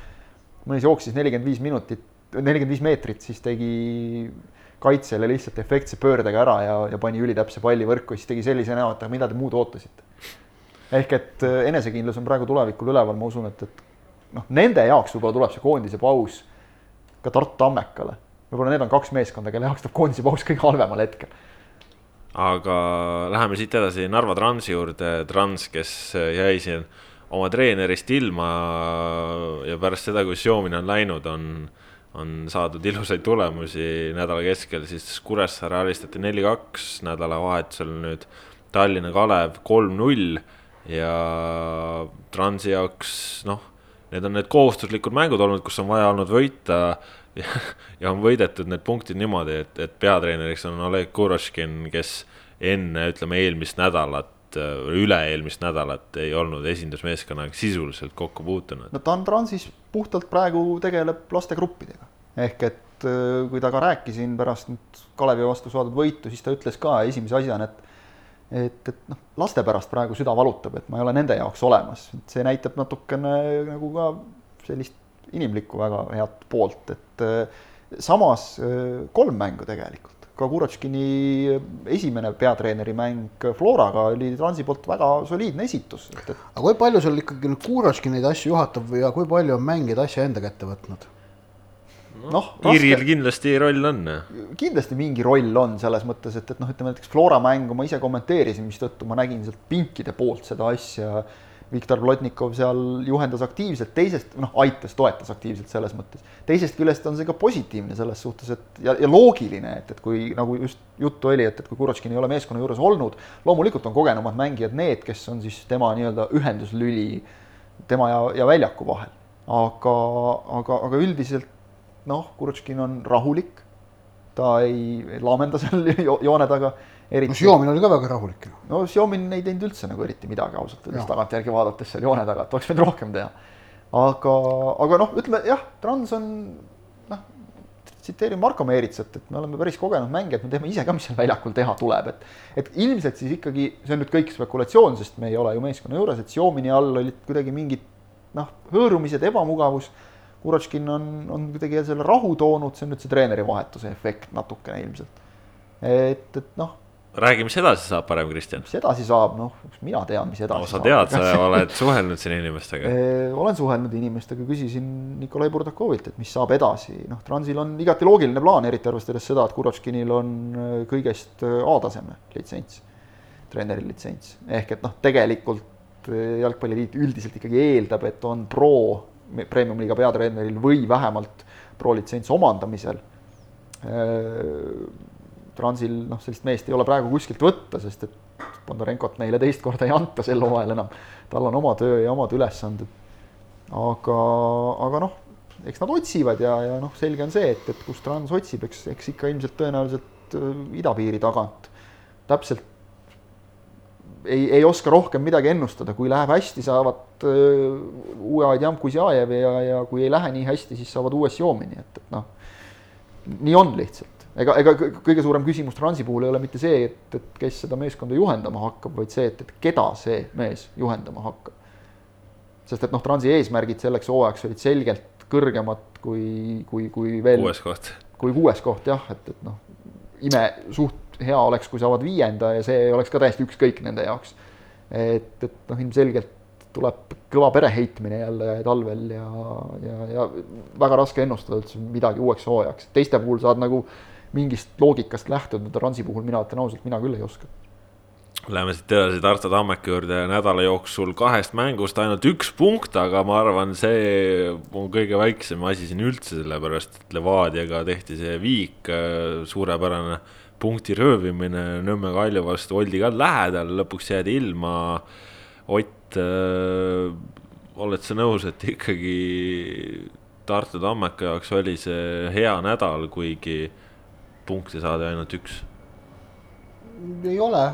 mõnis jooksis nelikümmend viis minutit, nelikümmend viis meetrit, siis tegi kaitsjale lihtsalt efektse pöördega ära ja, ja pani ülitäpse palli võrku, siis tegi sellise näo, et mida te muud ootasite ehk et äh, enesekindlus on praegu tulevikul üleval, ma usun, et, et noh, nende jaoks võib-olla tuleb see koondise paus ka Tartu Tammekale. võib-olla need on kaks meeskonda, kelle jaoks tuleb koondise paus kõige halvemal hetkel. aga läheme siit edasi Narva Transi juurde, Trans, kes jäi siin oma treenerist ilma ja pärast seda, kui Xiomini on läinud, on, on saadud ilusaid tulemusi nädala keskel, siis Kuressaare alistati neli-kaks nädalavahetusel nüüd Tallinna Kalev kolm-null ja Transi jaoks noh, need on need kohustuslikud mängud olnud, kus on vaja olnud võita ja, ja on võidetud need punktid niimoodi, et, et peatreeneriks on Oleg Kuroškin, kes enne, ütleme, eelmist nädalat üle-eelmist nädalat ei olnud esindusmeeskonnaga sisuliselt kokku puutunud. no ta on Transis puhtalt praegu tegeleb lastegruppidega. ehk et äh, kui temaga rääkisin pärast nüüd Kalevi vastu saadud võitu, siis ta ütles ka esimese asjana, et et, et noh, laste pärast praegu süda valutab, et ma ei ole nende jaoks olemas, et see näitab natukene nagu ka sellist inimlikku väga head poolt, et äh, samas äh, kolm mängu tegelikult, ka Kurotškini esimene peatreeneri mäng Floraga oli Transi poolt väga soliidne esitus, aga kui palju seal ikkagi nüüd Kurotškin neid asju juhatab ja kui palju on mängijad asja enda kätte võtnud? noh, Iiril kindlasti roll on. kindlasti mingi roll on selles mõttes, et, et noh, ütleme näiteks Flora mängu ma ise kommenteerisin, mistõttu ma nägin sealt pinkide poolt seda asja. Viktor Plotnikov seal juhendas aktiivselt, teisest noh, aitas, toetas aktiivselt selles mõttes. teisest küljest on see ka positiivne selles suhtes, et ja, ja loogiline, et, et kui nagu just juttu oli, et, et kui Kurotškin ei ole meeskonna juures olnud, loomulikult on kogenumad mängijad need, kes on siis tema nii-öelda ühenduslüli tema ja, ja väljaku vahel. aga, aga, aga üldiselt noh, Kurotškin on rahulik, ta ei, ei laamenda seal joone taga eriti. no Xiaomin oli ka väga rahulik. no Xiaomin ei teinud üldse nagu eriti midagi ausalt öeldes tagantjärgi vaadates seal joone taga, et oleks võinud rohkem teha. aga, aga noh, ütleme jah, Trans on noh, tsiteerin Marko Meeritsat, et me oleme päris kogenud mängijad, me teeme ise ka, mis seal väljakul teha tuleb, et et ilmselt siis ikkagi, see on nüüd kõik spekulatsioon, sest me ei ole ju meeskonna juures, et Xiaomini all olid kuidagi mingid noh, hõõrumised, ebamugavus Kuratškin on, on kuidagi selle rahu toonud, see on nüüd see treeneri vahetuse efekt natukene ilmselt. et, et noh. Räägi, mis edasi saab parem, Kristjan? mis edasi saab, noh, mina tean, mis edasi no, sa tead, sa oled suhelnud siin inimestega. Olen suhelnud inimestega, küsisin Nikolai Burdakovilt, et mis saab edasi, noh, Transil on igati loogiline plaan, eriti arvestades seda, et Kuratškinil on äh, kõigest äh, A-taseme litsents, treeneri litsents, ehk et noh, tegelikult äh, jalgpalliliit üldiselt ikkagi eeldab, et on pro premium-liiga peatreeneril või vähemalt pro-litsents omandamisel. Transil noh, sellist meest ei ole praegu kuskilt võtta, sest et Bondarenkot neile teist korda ei anta sel hooajal enam. tal on oma töö ja omad ülesanded. aga, aga noh, eks nad otsivad ja, ja noh, selge on see, et, et kus Trans otsib, eks, eks ikka ilmselt tõenäoliselt äh, idapiiri tagant. täpselt ei, ei oska rohkem midagi ennustada, kui läheb hästi, saavad uh, uue Adjam Kuzjajev ja, ja kui ei lähe nii hästi, siis saavad uue Sjomini, et, et noh, nii on lihtsalt. Ega, ega kõige suurem küsimus Transi puhul ei ole mitte see, et, et kes seda meeskonda juhendama hakkab, vaid see, et, et keda see mees juhendama hakkab. sest et noh, Transi eesmärgid selleks hooajaks olid selgelt kõrgemad kui, kui, kui veel. kuues koht. kui kuues koht jah, et, et noh, ime suht hea oleks, kui saavad viienda ja see oleks ka täiesti ükskõik nende jaoks. et, et noh, ilmselgelt tuleb kõva pereheitmine jälle talvel ja, ja, ja väga raske ennustada üldse midagi uueks hooajaks. teiste puhul saad nagu mingist loogikast lähtuda, Ransi puhul mina ütlen ausalt, mina küll ei oska. Läheme siit edasi Tartu Tammeki juurde, nädala jooksul kahest mängust ainult üks punkt, aga ma arvan, see on kõige väiksem asi siin üldse, sellepärast et Levadiaga tehti see viik, suurepärane punkti röövimine Nõmme Kalju vastu oldi ka lähedal, lõpuks jäädi ilma. Ott äh,, oled sa nõus, et ikkagi Tartu Tammeka jaoks oli see hea nädal, kuigi punkte saadi ainult üks? ei ole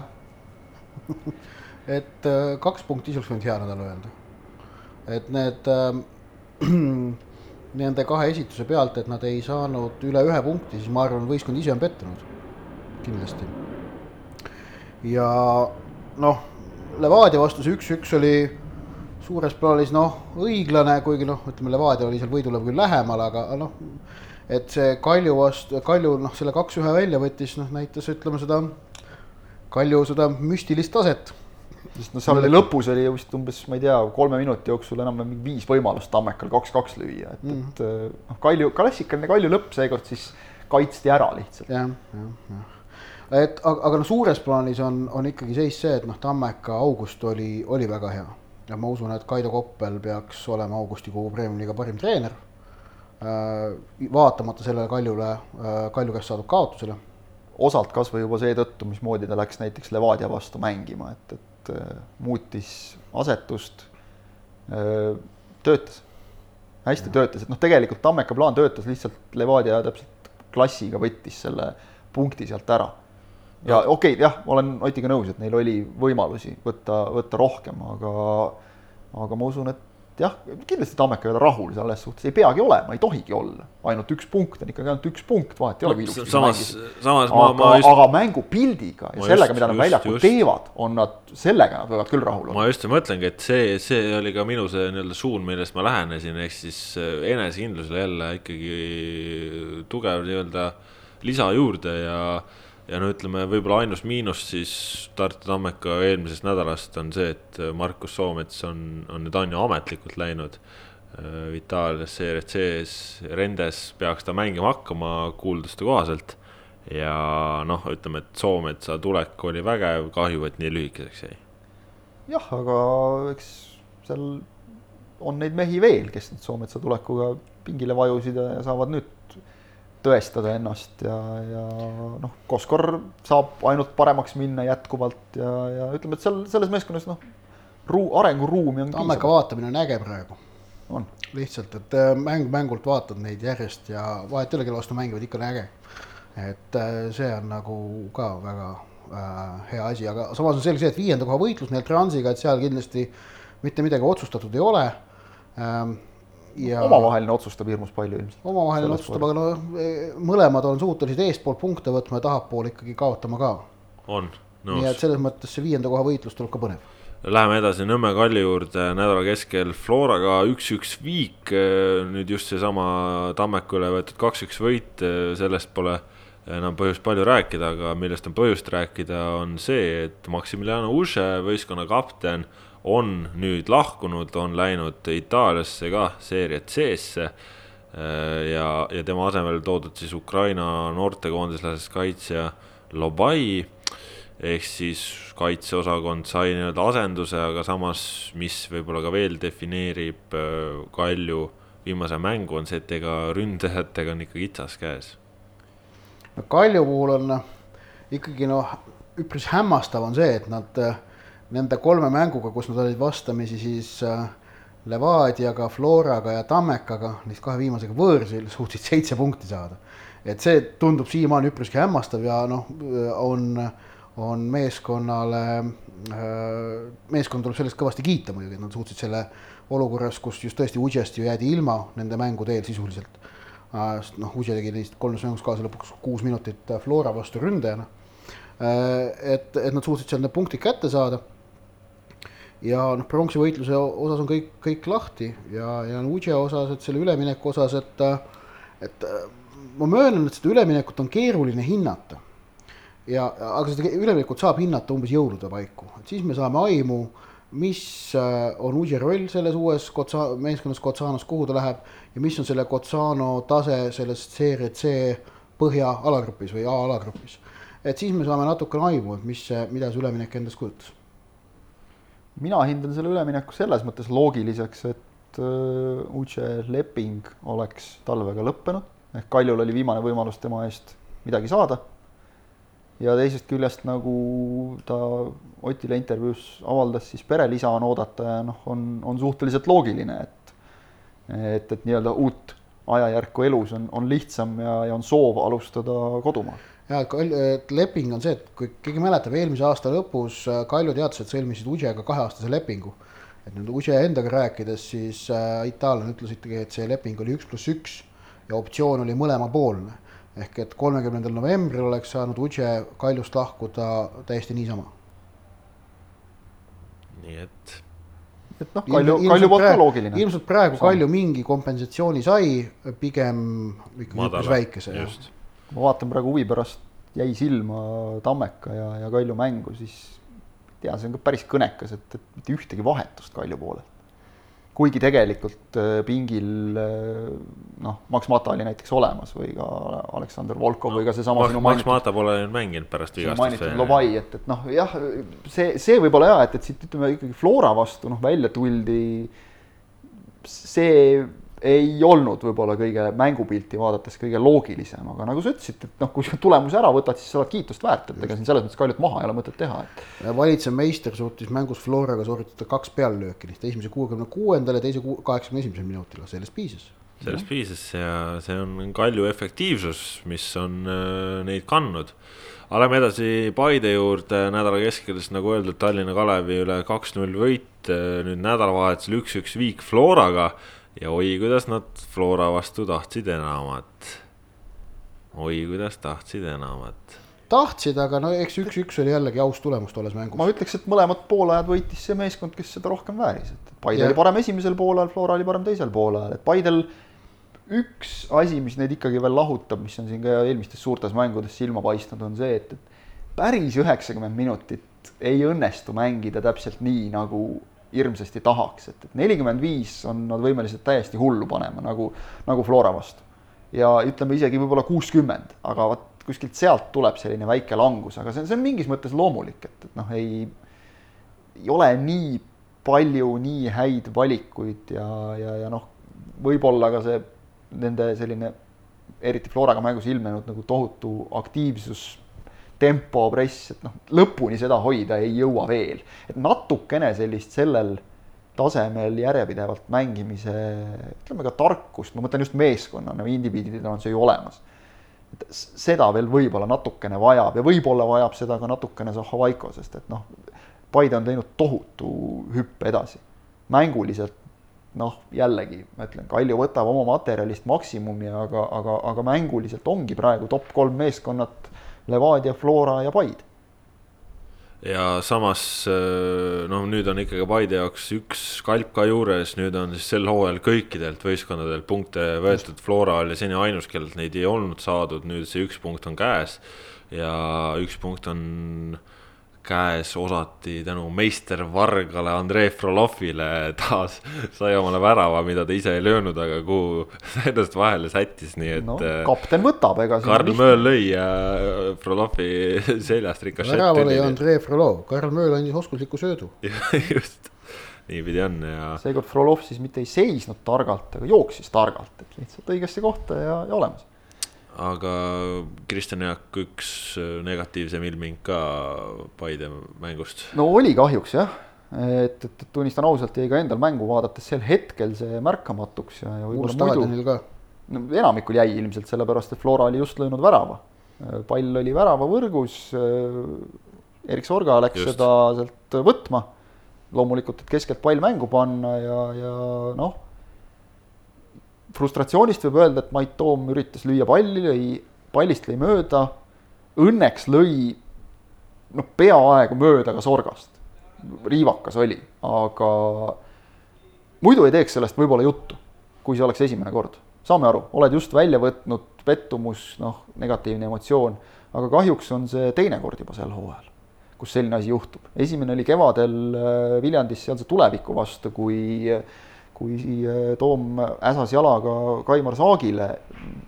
et äh, kaks punkti siis oleks võinud hea nädal öelda. et need äh, nende kahe esituse pealt, et nad ei saanud üle ühe punkti, siis ma arvan, võistkond ise on pettunud, kindlasti. ja noh, Levadia vastu see üks-üks oli suures plaanis noh, õiglane, kuigi noh, ütleme Levadia oli seal võidule küll lähemal, aga noh, et see Kalju vastu, Kalju noh, selle kaks-ühe välja võttis, noh näitas, ütleme seda Kalju seda müstilist taset. sest noh, seal oli lõpus oli vist umbes, ma ei tea, kolme minuti jooksul enam-vähem viis võimalust Tammekal kaks-kaks lüüa, et mm., et noh, Kalju, klassikaline Kalju lõpp seekord siis kaitsti ära lihtsalt ja,. jah, jah, jah et aga, aga noh, suures plaanis on, on ikkagi seis see, et noh, Tammeka august oli, oli väga hea ja ma usun, et Kaido Koppel peaks olema augustikuu Premium-liiga parim treener. Äh, vaatamata sellele Kaljule, äh, Kalju käest saadud kaotusele. osalt kasvõi juba seetõttu, mismoodi ta läks näiteks Levadia vastu mängima, et, et äh, muutis asetust. töötas, hästi töötas, et noh, tegelikult Tammeka plaan töötas, lihtsalt Levadia täpselt klassiga võttis selle punkti sealt ära ja okei okay,, jah, ma olen Otiga nõus, et neil oli võimalusi võtta, võtta rohkem, aga aga ma usun, et jah, kindlasti Tammeka ei ole rahul selles suhtes, ei peagi olema, ei tohigi olla. ainult üks punkt on ikkagi ainult üks punkt, vahet ei ole no,. samas, samas ma, aga, ma just... aga mängupildiga ja sellega, mida nad väljakul just. teevad, on nad, sellega nad võivad küll rahul olla. ma just mõtlengi, et see, see oli ka minu see nii-öelda suund, millest ma lähenesin, ehk siis äh, enesekindlusele jälle ikkagi tugev nii-öelda lisa juurde ja ja no ütleme, võib-olla ainus miinus siis Tartu Tammeka eelmisest nädalast on see, et Markus Soomets on, on nüüd on ju ametlikult läinud äh, Itaalias CRC-s, Rendes peaks ta mängima hakkama kuulduste kohaselt. ja noh, ütleme, et Soometsa tulek oli vägev, kahju, et nii lühikeseks jäi. jah, aga eks seal on neid mehi veel, kes nüüd Soometsa tulekuga pingile vajusid ja saavad nüüd tõestada ennast ja, ja noh, Koskor saab ainult paremaks minna jätkuvalt ja, ja ütleme, et seal selles meeskonnas noh, ruu-, arenguruumi on Tammeka vaatamine on äge praegu. lihtsalt, et äh, mäng mängult vaatad neid järjest ja vahet ei ole, kelle vastu mängivad, ikka on äge. et äh, see on nagu ka väga äh, hea asi, aga samas on selge see, et viienda koha võitlus neil Transiga, et seal kindlasti mitte midagi otsustatud ei ole ähm, ja omavaheline otsustab hirmus palju ilmselt. omavaheline otsustab, aga no e, mõlemad on suutelised eespoolt punkte võtma ja tahapool ikkagi kaotama ka. on, nõus. nii et selles mõttes see viienda koha võitlus tuleb ka põnev. Läheme edasi Nõmme Kalju juurde, nädala keskel Floraga üks-üks viik, e, nüüd just seesama Tammeku üle võetud kaks-üks võit, e, sellest pole enam põhjust palju rääkida, aga millest on põhjust rääkida, on see, et Maximiliano Uše, võistkonna kapten on nüüd lahkunud, on läinud Itaaliasse ka seeria C-sse äh, ja, ja tema asemel toodud siis Ukraina noortekoondislasest kaitsja Lobai. ehk siis kaitseosakond sai nii-öelda asenduse, aga samas, mis võib-olla ka veel defineerib äh, Kalju viimase mängu, on see, et ega ründajatega on ikka kitsas käes. no Kalju puhul on ikkagi noh, üpris hämmastav on see, et nad äh, nende kolme mänguga, kus nad olid vastamisi siis äh, Levadiaga, Floraga ja Tammekaga, neist kahe viimasega võõrsil, suutsid seitse punkti saada. et see tundub siiamaani üpriski hämmastav ja noh, on, on meeskonnale, äh, meeskond tuleb sellest kõvasti kiita muidugi, et nad suutsid selle olukorras, kus just tõesti Udžest ju jäädi ilma nende mängude eel sisuliselt. Äh, noh, Udže tegi neist kolmes mängus kaasa lõpuks kuus minutit Flora vastu ründajana. et, et nad suutsid seal need punktid kätte saada ja noh, pronksivõitluse osas on kõik, kõik lahti ja, ja Uche osas, et selle ülemineku osas, et, et ma möönan, et seda üleminekut on keeruline hinnata. ja, aga seda üleminekut saab hinnata umbes jõulude paiku, et siis me saame aimu, mis on Uche roll selles uues Kotsa-, meeskonnas Kotsanos, kuhu ta läheb ja mis on selle Kotsano tase selles Serie C põhja alagrupis või A alagrupis. et siis me saame natukene aimu, et mis mida see üleminek endast kujutas mina hindan selle ülemineku selles mõttes loogiliseks, et uh, Uche leping oleks talvega lõppenud ehk Kaljul oli viimane võimalus tema eest midagi saada. ja teisest küljest, nagu ta Otile intervjuus avaldas, siis perelisa on oodata ja noh, on, on suhteliselt loogiline, et et, et nii-öelda uut ajajärku elus on, on lihtsam ja, ja on soov alustada kodumaal ja et leping on see, et kui keegi mäletab, eelmise aasta lõpus äh, Kalju teadlased sõlmisid Udžega kaheaastase lepingu. et nüüd Udže endaga rääkides, siis äh, itaallane ütles ikkagi, et see leping oli üks pluss üks ja optsioon oli mõlemapoolne. ehk et kolmekümnendal novembril oleks saanud Udže Kaljust lahkuda täiesti niisama. nii et et noh, Kalju, Kalju poolt ka loogiline. ilmselt praegu. Kalju mingi kompensatsiooni sai, pigem ikkagi üpris väikese. Ma vaatan praegu huvi pärast jäi silma Tammeka ja, ja Kalju mängu, siis tea, see on ka päris kõnekas, et, et mitte ühtegi vahetust Kalju poolelt kuigi tegelikult äh, pingil äh, noh, Max Mata oli näiteks olemas või ka Aleksandr Volkov no, või ka seesama Max, Max Mata pole nüüd mänginud pärast vigastust. Lobai, et, et noh, jah, see, see võib olla hea, et, et siit ütleme ikkagi Flora vastu noh, välja tuldi. see ei olnud võib-olla kõige mängupilti vaadates kõige loogilisem, aga nagu sa ütlesid, et noh, kui sa tulemuse ära võtad, siis sa oled kiitust väärt, et ega siin selles mõttes Kaljut maha ei ole mõtet teha, et. valitsev meister suutis mängus Floraga sooritada kaks peallööki, esimese kuuekümne kuuendal ja teise kaheksakümne esimesel minutil, sellest piisas. sellest piisas ja see on Kalju efektiivsus, mis on äh, neid kandnud aga lähme edasi Paide juurde, nädala keskel siis nagu öeldud, Tallinna Kalevi üle kaks-null võit, äh, nüüd nädalavahetusel üks-üks viik Floraga ja oi, kuidas nad Flora vastu tahtsid enamat. oi, kuidas tahtsid enamat. tahtsid, aga no eks üks-üks oli jällegi aus tulemus tolles mängus. ma ütleks, et mõlemad poolajad võitis see meeskond, kes seda rohkem vääris, et Paide ja. oli parem esimesel poolel, Flora oli parem teisel poolel, et Paidel üks asi, mis neid ikkagi veel lahutab, mis on siin ka eelmistes suurtes mängudes silma paistnud, on see, et, et päris üheksakümmend minutit ei õnnestu mängida täpselt nii, nagu hirmsasti tahaks, et, et nelikümmend viis on nad võimelised täiesti hullu panema, nagu, nagu Flora vastu. ja ütleme isegi võib-olla kuuskümmend, aga vot kuskilt sealt tuleb selline väike langus, aga see on, see on mingis mõttes loomulik, et, et noh, ei, ei ole nii palju nii häid valikuid ja, ja, ja noh, võib-olla ka see nende selline eriti Floraga mängus ilmnenud nagu tohutu aktiivsus tempo, press, et noh, lõpuni seda hoida ei jõua veel. et natukene sellist sellel tasemel järjepidevalt mängimise, ütleme ka tarkust, ma mõtlen just meeskonnana indiviididena on see ju olemas. et seda veel võib-olla natukene vajab ja võib-olla vajab seda ka natukene Zahhovaiko, sest et noh, Paide on teinud tohutu hüppe edasi. mänguliselt noh, jällegi ma ütlen, Kalju võtab oma materjalist maksimumi, aga, aga, aga mänguliselt ongi praegu top kolm meeskonnat Levadia, Flora ja Paide. Ja samas äh, noh, nüüd on ikkagi Paide jaoks üks kalp ka juures, nüüd on siis sel hooajal kõikidelt võistkondadelt punkte võetud, Flora oli seni ainus, kellelt neid ei olnud saadud, nüüd see üks punkt on käes. Ja üks punkt on äh, käes osati tänu meister Vargale Andrei Frolovile taas sai omale värava, mida ta ise ei löönud, aga kuhu ennast vahele sättis, nii et no,. kapten võtab, ega. Karl Mööl lõi ja Frolovi seljast rikašett. värava lõi Andrei Frolov, Karl Mööl andis oskusliku söödu just, niipidi on ja. seekord Frolov siis mitte ei seisnud targalt, aga jooksis targalt, et lihtsalt õigesse kohta ja, ja olemas aga Kristjan Jaak, üks äh, negatiivsem ilming ka Paide mängust. no oli kahjuks jah, et, et tunnistan ausalt, jäi ka endal mängu vaadates sel hetkel see märkamatuks ja, ja võib-olla muidu. no enamikul jäi ilmselt sellepärast, et Flora oli just löönud värava. pall oli väravavõrgus. Erik Sorga läks just. seda sealt võtma. loomulikult, et keskelt pall mängu panna ja, ja noh frustratsioonist võib öelda, et Mait Toom üritas lüüa palli, lõi, pallist lõi mööda. Õnneks lõi noh, peaaegu mööda ka Sorgast. riivakas oli, aga muidu ei teeks sellest võib-olla juttu, kui see oleks esimene kord. saame aru, oled just välja võtnud, pettumus, noh, negatiivne emotsioon, aga kahjuks on see teine kord juba sel hooajal, kus selline asi juhtub. esimene oli kevadel äh, Viljandis sealse tuleviku vastu, kui äh, kui äh, Toom äsas jalaga Kaimar Saagile,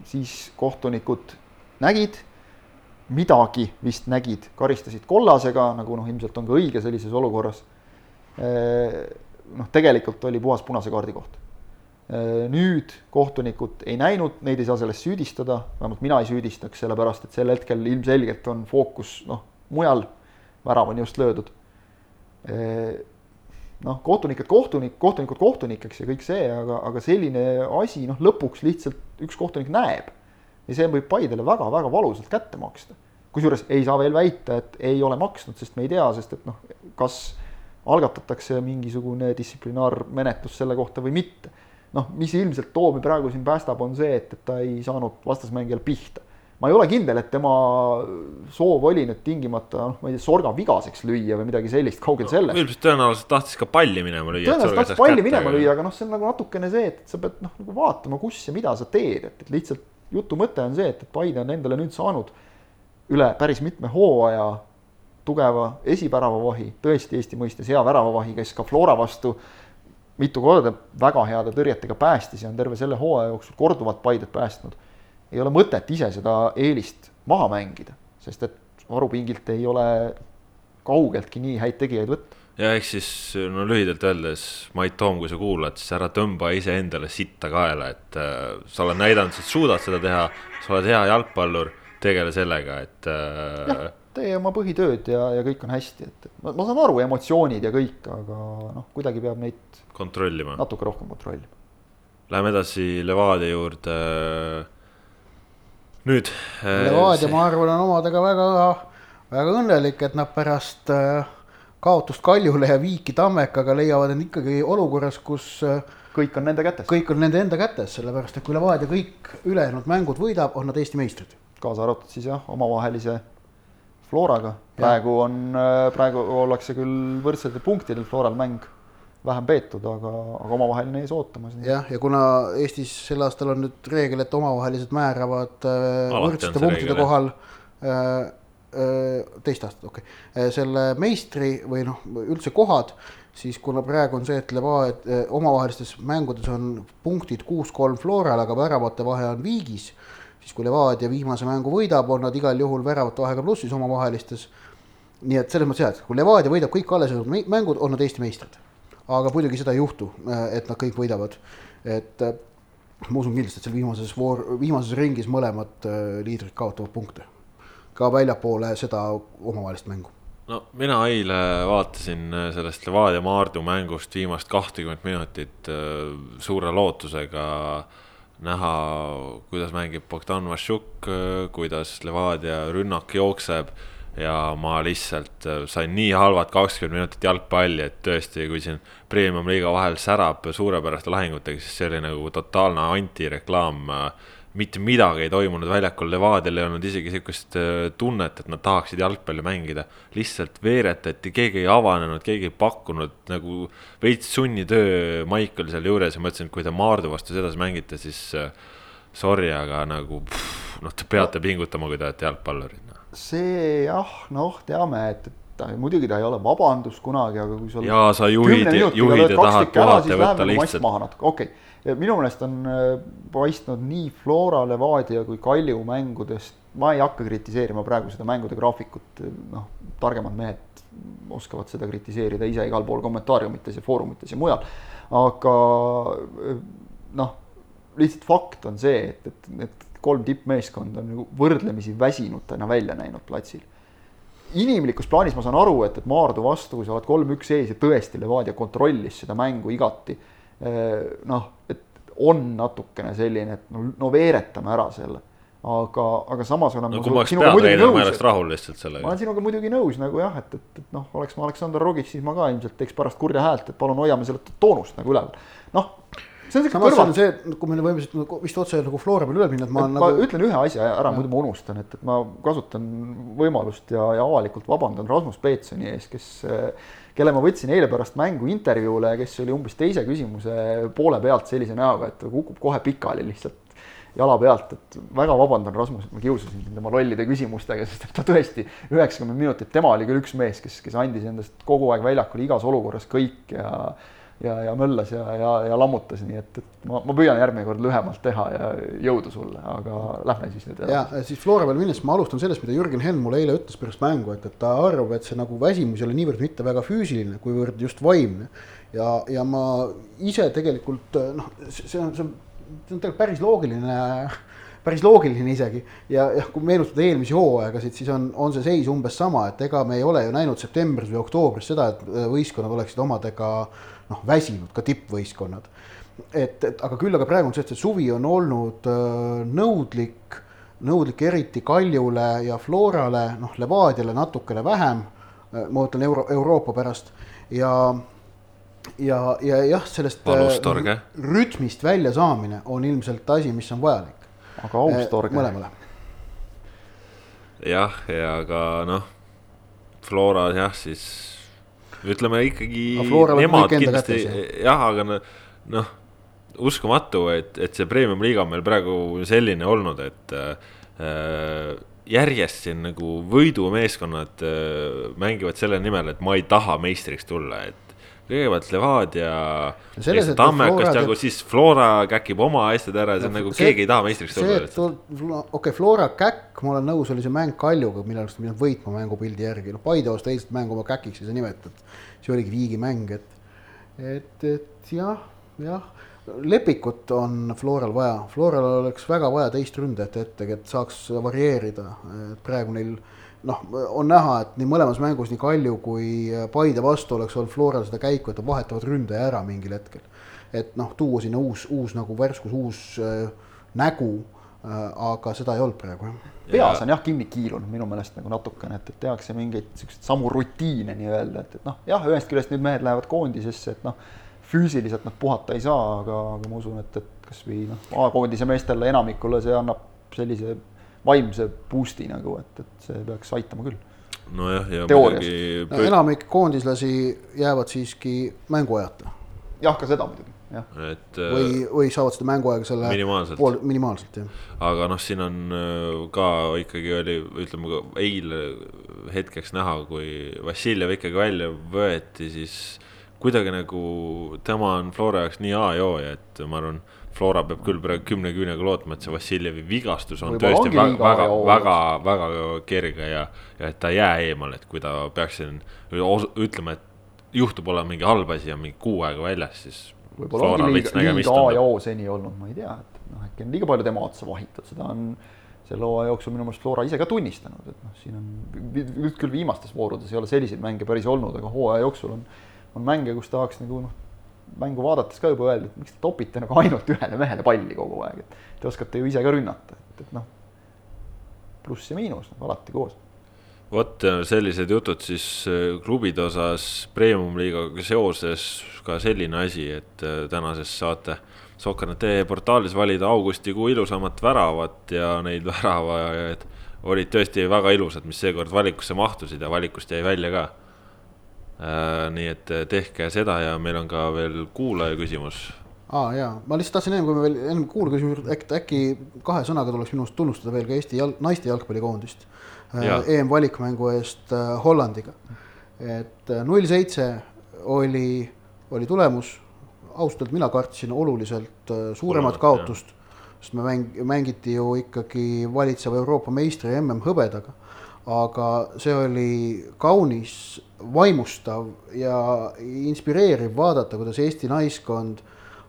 siis kohtunikud nägid, midagi vist nägid, karistasid kollasega, nagu noh, ilmselt on ka õige sellises olukorras. Äh, noh, tegelikult oli puhas punase kaardi koht. Äh, nüüd kohtunikud ei näinud, neid ei saa selles süüdistada, vähemalt mina ei süüdistaks, sellepärast et sel hetkel ilmselgelt on fookus noh, mujal, värav on just löödud noh, kohtunikud kohtunik, kohtunikud kohtunikeks ja kõik see, aga, aga selline asi noh, lõpuks lihtsalt üks kohtunik näeb. ja see võib Paidele väga-väga valusalt kätte maksta. kusjuures ei saa veel väita, et ei ole maksnud, sest me ei tea, sest et noh, kas algatatakse mingisugune distsiplinaarmenetlus selle kohta või mitte. noh, mis ilmselt Toomi praegu siin päästab, on see, et, et ta ei saanud vastasmängijal pihta. Ma ei ole kindel, et tema soov oli nüüd tingimata, noh, ma ei tea, sorga vigaseks lüüa või midagi sellist, kaugel no, sellest. ilmselt tõenäoliselt tahtis ka palli minema lüüa. tõenäoliselt tahtis palli minema lüüa, aga noh, see on nagu natukene see, et sa pead noh, nagu vaatama, kus ja mida sa teed, et, et lihtsalt jutu mõte on see, et, et Paide on endale nüüd saanud üle päris mitme hooaja tugeva esiväravavahi, tõesti Eesti mõistes hea väravavahi, kes ka Flora vastu mitu korda väga heade tõrjetega päästis ja on terve selle hooaja jooksul korduvalt Paidet päästnud. Ei ole mõtet ise seda eelist maha mängida, sest et varupingilt ei ole kaugeltki nii häid tegijaid võtta. ja ehk siis no lühidalt öeldes, Mait Toom, kui sa kuulad, siis ära tõmba iseendale sitta kaela, et äh, sa oled näidanud, et suudad seda teha, sa oled hea jalgpallur, tegele sellega, et äh, tee oma põhitööd ja, ja kõik on hästi, et ma, ma saan aru, emotsioonid ja kõik, aga noh, kuidagi peab neid kontrollima, natuke rohkem kontrollima. Läheme edasi Levadia juurde. Nüüd. Äh, Levadia, ma arvan, on omadega väga, väga õnnelik, et nad pärast äh, kaotust Kaljule ja viiki Tammekaga leiavad end ikkagi olukorras, kus äh, kõik on nende kätes. kõik on nende enda kätes, sellepärast et kui Levadia kõik ülejäänud mängud võidab, on nad Eesti meistrid. kaasa arvatud siis jah, omavahelise Floraga, praegu on, praegu ollakse küll võrdsetel punktidel, Floral mäng vähem peetud, aga, aga omavaheline ees ootamas. jah, ja kuna Eestis sel aastal on nüüd reegel, et omavahelised määravad äh, võrdsete punktide reegel, kohal äh, äh, teist aastat, okei okay., selle meistri või noh, üldse kohad, siis kuna praegu on see, et Levadia omavahelistes mängudes on punktid kuus-kolm Floral, aga väravate vahe on viigis siis kui Levadia viimase mängu võidab, on nad igal juhul väravate vahega plussis omavahelistes. nii et selles mõttes jah, et kui Levadia võidab kõik alles jäänud mängud, on nad Eesti meistrid. Aga muidugi seda ei juhtu, et nad kõik võidavad, et ma usun kindlasti, et seal viimases voor, viimases ringis mõlemad äh, liidrid kaotavad punkte. ka väljapoole seda omavahelist mängu. No mina eile vaatasin äh, sellest Levadia Maardu mängust viimast kahtekümmet minutit äh, suure lootusega äh, näha, kuidas mängib Bogdan Mašuk, kuidas Levadia rünnak jookseb ja ma lihtsalt äh, sain nii halvad kakskümmend minutit jalgpalli, et tõesti, kui siin premium-liiga vahel särab suurepäraste lahingutega, siis see oli nagu totaalne antireklaam mitte midagi ei toimunud väljakul, Levadial ei olnud isegi sihukest äh, tunnet, et nad tahaksid jalgpalli mängida. lihtsalt veeretati, keegi ei avanenud, keegi ei pakkunud nagu veits sunnitöö, Maik oli seal juures ja ma ütlesin, et kui te Maardu vastu sedasi mängite, siis äh, sorry, aga nagu pff, noh, te peate pingutama, kui te olete jalgpallurid no.. See jah, noh, teame, et, et ta muidugi ta ei ole vabandus kunagi, aga kui sul. jaa, sa juhid, juhid ja tahad puhata ja võtta lihtsalt. okei okay ja minu meelest on äh, paistnud nii Flora, Levadia kui Kalju mängudest, ma ei hakka kritiseerima praegu seda mängude graafikut, noh, targemad mehed oskavad seda kritiseerida ise igal pool kommentaariumites ja foorumites ja mujal, aga äh, noh, lihtsalt fakt on see, et, et need kolm tippmeeskonda on nagu võrdlemisi väsinutena välja näinud platsil inimlikus plaanis ma saan aru, et, et Maardu vastu, kui sa oled kolm-üks ees ja tõesti Levadia kontrollis seda mängu igati Eh, noh, et on natukene selline, et no, no veeretame ära selle. aga, aga samas olen no, ma, ma sinuga muidugi nõus. ma oleks rahul lihtsalt sellega. ma olen sinuga muidugi nõus nagu jah, et, et, et noh, oleks ma Aleksandr Rogic, siis ma ka ilmselt teeks pärast kurja häält, et palun hoiame selle toonust nagu üleval. noh, see on siuke kõrval. see, kui me võime siit vist otse nagu Flora peale üle minna, et ma. ma nagu... ütlen ühe asja ära, muidu ma unustan, et, et ma kasutan võimalust ja, ja avalikult vabandan Rasmus Peetsoni ees, kes kelle ma võtsin eile pärast mängu intervjuule, kes oli umbes teise küsimuse poole pealt sellise näoga, et ta kukub kohe pikali lihtsalt jala pealt, et väga vabandan, Rasmus, et ma kiusasin sind tema lollide küsimustega, sest et ta tõesti üheksakümmend minutit, tema oli küll üks mees, kes, kes andis endast kogu aeg väljakul igas olukorras kõik ja ja, ja möllas ja, ja, ja lammutas, nii et, et ma, ma püüan järgmine kord lühemalt teha ja jõudu sulle, aga lähme siis nüüd edasi. ja siis Flora peale minnes ma alustan sellest, mida Jürgen Henn mulle eile ütles pärast mängu, et, et ta arvab, et see nagu väsimus ei ole niivõrd mitte väga füüsiline, kuivõrd just vaimne. ja, ja ma ise tegelikult noh, see on, see on, see on tegelikult päris loogiline päris loogiline isegi ja, ja kui meenutada eelmisi hooaegasid, siis on, on see seis umbes sama, et ega me ei ole ju näinud septembris või oktoobris seda, et võistkonnad oleksid omadega äh, noh, väsinud ka tippvõistkonnad. et, et aga küll aga praegu on see, et see suvi on olnud äh, nõudlik nõudlik eriti Kaljule ja Florale, noh, Levadiale natukene vähem, ma mõtlen euro, Euroopa pärast ja ja, ja jah, sellest Valustorge. rütmist väljasaamine on ilmselt asi, mis on vajalik. aga austorge. mõlemale. jah, ja ka noh, Flora jah, siis ütleme ikkagi jah, aga noh, uskumatu, et, et see premium-liiga on meil praegu selline olnud, et äh, järjest siin nagu võidumeeskonnad äh, mängivad selle nimel, et ma ei taha meistriks tulla, et kõigepealt Levadia, siis Tammekast jagu, siis Flora käkib oma asjad ära, see on nagu see, keegi ei taha meistriks tulla. okei okay,, Flora käkk, ma olen nõus, oli see mäng Kaljuga, mille arust pidanud võitma mängupildi järgi, noh Paide vastu eilset mängu oma käkiks ei saa nimetada. see oligi viigimäng, et, et, et jah, jah lepikut on Floral vaja, Floral oleks väga vaja teist ründajat ette, et saaks varieerida, et praegu neil noh, on näha, et nii mõlemas mängus nii Kalju kui Paide vastu oleks olnud Floral seda käiku, et nad vahetavad ründaja ära mingil hetkel. et noh, tuua sinna uus, uus nagu värskus, uus äh, nägu äh,, aga seda ei olnud praegu jah. peas on jah kinni kiilunud minu meelest nagu natukene, et, et tehakse mingeid siukseid samu rutiine nii-öelda, et, et noh, jah, ühest küljest nüüd mehed lähevad koondisesse, et noh, füüsiliselt nad puhata ei saa, aga, aga ma usun, et, et kasvõi noh, A-koondise meestele enamikule see annab sellise vaimse boost'i nagu, et, et see peaks aitama küll. nojah, ja muidugi no, enamik koondislasi jäävad siiski mänguajata. jah, ka seda muidugi, jah. et või, äh, või saavad seda mänguaega selle minimaalselt, pool, minimaalselt, jah. aga noh, siin on äh, ka ikkagi oli, ütleme eile hetkeks näha, kui Vassiljev ikkagi välja võeti, siis kuidagi nagu tema on Flora jaoks nii A ja O ja et ma arvan Flora peab küll praegu kümne küünega lootma, et see Vassiljevi vigastus on Võib-olla tõesti väga, väga, väga, väga kerge ja, ja et ta ei jää eemale, et kui ta peaks siin ütlema, et juhtub olema mingi halb asi ja mingi kuu aega väljas, siis. võib-olla ongi liiga, liiga A ja O seni olnud, ma ei tea, et noh, äkki on liiga palju tema otsa vahitud, seda on selle hooaja jooksul minu meelest Flora ise ka tunnistanud, et noh, siin on nüüd küll viimastes voorudes ei ole selliseid mänge päris olnud, aga hooaja jooksul on, on mänge, kus tahaks nagu noh mängu vaadates ka juba öelda, et miks te topite nagu ainult ühele mehele palli kogu aeg, et te oskate ju ise ka rünnata, et, et noh, pluss ja miinus nagu alati koos. vot sellised jutud siis äh, klubide osas premium-liigaga seoses ka selline asi, et äh, tänases saate Sokkernet.ee portaalis valida augustikuu ilusamat väravat ja neid väravaid olid tõesti väga ilusad, mis seekord valikusse mahtusid ja valikust jäi välja ka nii et äh, tehke seda ja meil on ka veel kuulaja küsimus. aa ah, jaa, ma lihtsalt tahtsin ennem kui me veel ennem kuulaja küsimuse, äkki, äkki kahe sõnaga tuleks minu arust tunnustada veel ka Eesti jalg, naiste jalgpallikoondist. Äh, EM-valikmängu eest Hollandiga. et null seitse oli, oli tulemus, ausalt öelda mina kartsin oluliselt suuremat Olemat, kaotust sest me mäng-, mängiti ju ikkagi valitseva Euroopa meistri mm hõbedaga aga see oli kaunis vaimustav ja inspireeriv vaadata, kuidas Eesti naiskond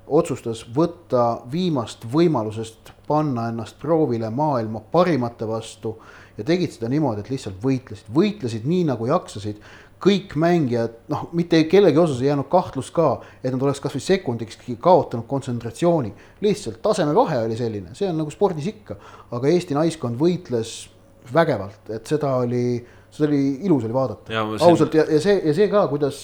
otsustas võtta viimast võimalusest panna ennast proovile maailma parimate vastu ja tegid seda niimoodi, et lihtsalt võitlesid, võitlesid nii nagu jaksasid. kõik mängijad, noh, mitte kellegi osas ei jäänud kahtlust ka, et nad oleks kasvõi sekundikski kaotanud kontsentratsiooni. lihtsalt tasemevahe oli selline, see on nagu spordis ikka, aga Eesti naiskond võitles vägevalt, et seda oli, seda oli ilus oli vaadata. ausalt ja, ja see ja see ka, kuidas,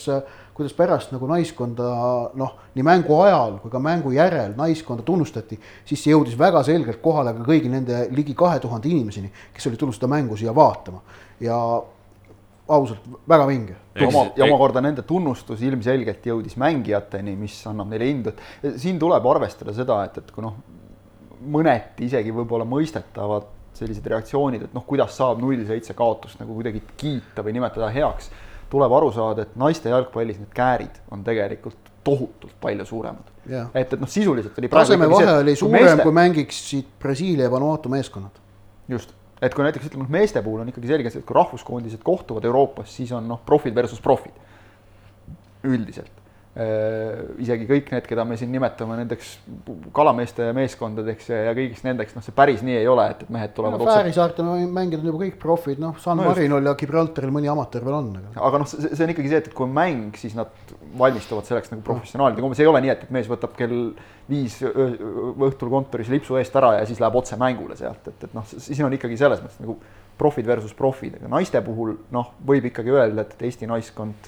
kuidas pärast nagu naiskonda noh, nii mängu ajal kui ka mängu järel naiskonda tunnustati, siis see jõudis väga selgelt kohale ka kõigi nende ligi kahe tuhande inimeseni, kes olid tulnud seda mängu siia vaatama ja ausalt väga vinge. oma, ja omakorda nende tunnustus ilmselgelt jõudis mängijateni, mis annab neile indu, et siin tuleb arvestada seda, et, et kui noh, mõneti isegi võib-olla mõistetavad sellised reaktsioonid, et noh, kuidas saab null seitse kaotust nagu kuidagi kiita või nimetada heaks. tuleb aru saada, et naiste jalgpallis need käärid on tegelikult tohutult palju suuremad. et, et noh, sisuliselt oli tasemevahe oli suurem, meeste... kui mängiksid Brasiilia ja Vanuatu meeskonnad. just, et kui näiteks ütleme, meeste puhul on ikkagi selge see, et kui rahvuskoondised kohtuvad Euroopas, siis on noh, profid versus profid. üldiselt isegi kõik need, keda me siin nimetame nendeks kalameeste meeskondadeks ja, ja kõigiks nendeks, noh, see päris nii ei ole, et, et mehed tulevad no, Fääri saarte mängijad on juba kõik profid, noh, San no, Marinol ja Gibraltaril mõni amatöör veel on. aga noh, see, see on ikkagi see, et, et kui on mäng, siis nad valmistuvad selleks nagu professionaalid, umbes ei ole nii, et, et mees võtab kell viis õhtul kontoris lipsu eest ära ja siis läheb otse mängule sealt, et, et noh, siin on ikkagi selles mõttes nagu profid versus profid, aga naiste puhul noh, võib ikkagi öelda, et Eesti naiskond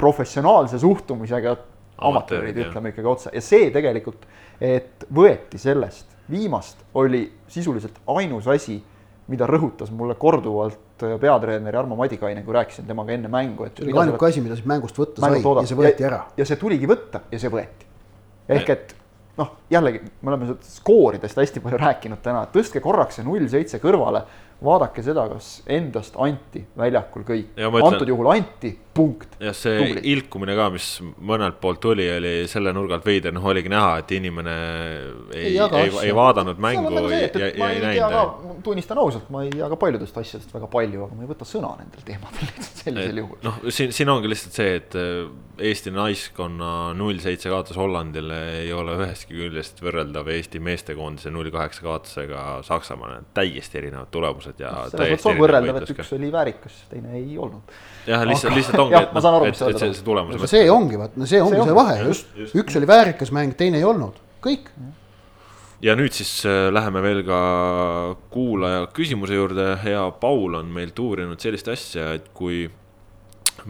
professionaalse suhtumisega amatöörid, ütleme ikkagi otse ja see tegelikult, et võeti sellest viimast, oli sisuliselt ainus asi, mida rõhutas mulle korduvalt peatreener Jarmo Madikaine, kui rääkisin temaga enne mängu, et. see oli ainuke asi, mida siis mängust võtta sai ja see võeti ära. ja see tuligi võtta ja see võeti. ehk et noh, jällegi me oleme skooridest hästi palju rääkinud täna, tõstke korraks see null seitse kõrvale vaadake seda, kas endast anti väljakul kõik. antud juhul anti, punkt. ja see Tubli. ilkumine ka, mis mõnelt poolt tuli, oli selle nurga alt veider, noh, oligi näha, et inimene ei, ei, ei, ei vaadanud mängu ei tunnistan ausalt, ma ei tea ka paljudest asjadest väga palju, aga ma ei võta sõna nendel teemadel lihtsalt sellisel juhul. noh, siin, siin ongi lihtsalt see, et äh, Eesti naiskonna null seitse kaotus Hollandile ei ole ühestki küljest võrreldav Eesti meestekoondise null kaheksa kaotusega Saksamaale, täiesti erinevad tulemused tulemused ja no,. selles mõttes on võrreldav, et üks oli väärikas, teine ei olnud. jah, lihtsalt, lihtsalt ongi, et, noh, et, et see, see tulemus. see ongi, vaat no see ongi see, see vahe just, just., üks oli väärikas mäng, teine ei olnud, kõik. ja nüüd siis äh, läheme veel ka kuulaja küsimuse juurde, hea Paul on meilt uurinud sellist asja, et kui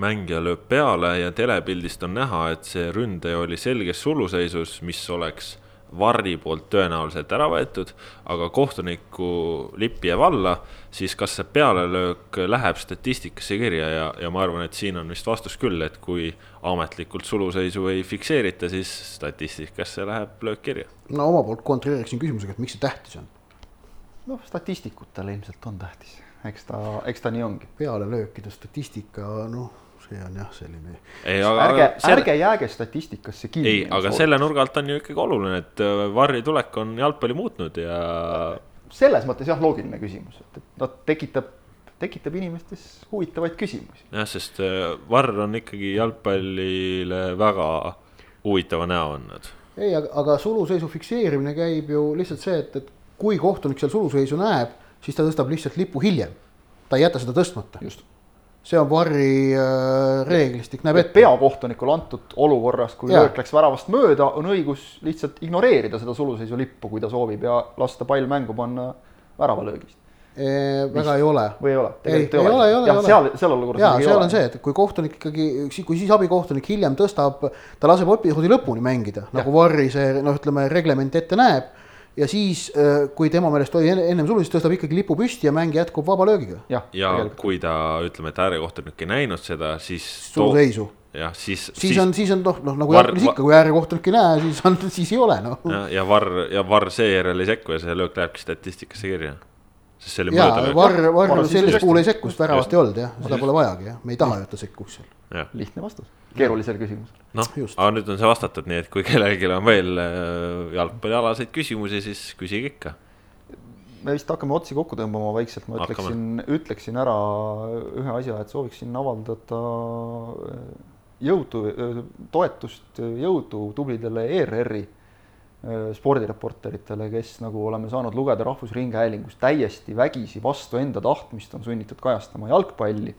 mängija lööb peale ja telepildist on näha, et see ründaja oli selges suluseisus, mis oleks Varri poolt tõenäoliselt ära võetud, aga kohtuniku lipp jääb alla, siis kas see pealelöök läheb statistikasse kirja ja, ja ma arvan, et siin on vist vastus küll, et kui ametlikult suluseisu ei fikseerita, siis statistikasse läheb löök kirja. no oma poolt kontrolliksin küsimusega, et miks see tähtis on? noh, statistikutele ilmselt on tähtis, eks ta, eks ta nii ongi. pealelöökide statistika, noh see on jah, selline. ärge selle..., ärge jääge statistikasse kinni. ei, aga selle nurga alt on ju ikkagi oluline, et äh, Varri tulek on jalgpalli muutnud ja. selles mõttes jah, loogiline küsimus, et, et noh, tekitab, tekitab inimestes huvitavaid küsimusi. jah, sest äh, Varr on ikkagi jalgpallile väga huvitava näo andnud. ei, aga, aga suluseisu fikseerimine käib ju lihtsalt see, et, et kui kohtunik seal suluseisu näeb, siis ta tõstab lihtsalt lipu hiljem. ta ei jäta seda tõstmata. just see on Varri äh, reeglistik, näeb ette. peakohtunikul antud olukorras, kui löök läks väravast mööda, on õigus lihtsalt ignoreerida seda suluseisu lippu, kui ta soovib ja lasta pall mängu panna väravalöögist väga ei ole. või ei ole? ei, ei ole, ei ole, ei ole. seal, seal olukorras. jaa, seal on see, et kui kohtunik ikkagi, kui siis abikohtunik hiljem tõstab, ta laseb episoodi lõpuni mängida, nagu Varri see noh, ütleme reglement ette näeb ja siis, äh, kui tema meelest oli ennem sulgu, siis tõstab ikkagi lipu püsti ja mäng jätkub vaba löögiga. ja, ja kui ta ütleme, et äärekohtunik ei näinud seda, siis. suluseisu. jah, siis. siis, siis on, siis on noh, noh nagu jalgpallis ikka, kui äärekohtunik ei näe, siis on, siis ei ole noh. ja, ja Varr ja Varr seejärel ei sekku ja see löök lähebki statistikasse kirja sest see oli möödalöök. Varr, Varr sellisel puhul ei sekku, sest väravat ei olnud jah, seda pole vajagi jah, me ei taha ju, et ta sekkuks seal. lihtne vastus, keerulisele küsimusele. noh, aga nüüd on see vastatud, nii et kui kellelgi on veel äh, jalgpallialaseid küsimusi, siis küsige ikka. me vist hakkame otsi kokku tõmbama vaikselt, ma ütleksin, ütleksin ära ühe asja, et sooviksin avaldada äh, jõudu, äh, toetust, jõudu tublidele ERR-i spordireporteritele, kes nagu oleme saanud lugeda Rahvusringhäälingus täiesti vägisi vastu enda tahtmist on sunnitud kajastama jalgpalli,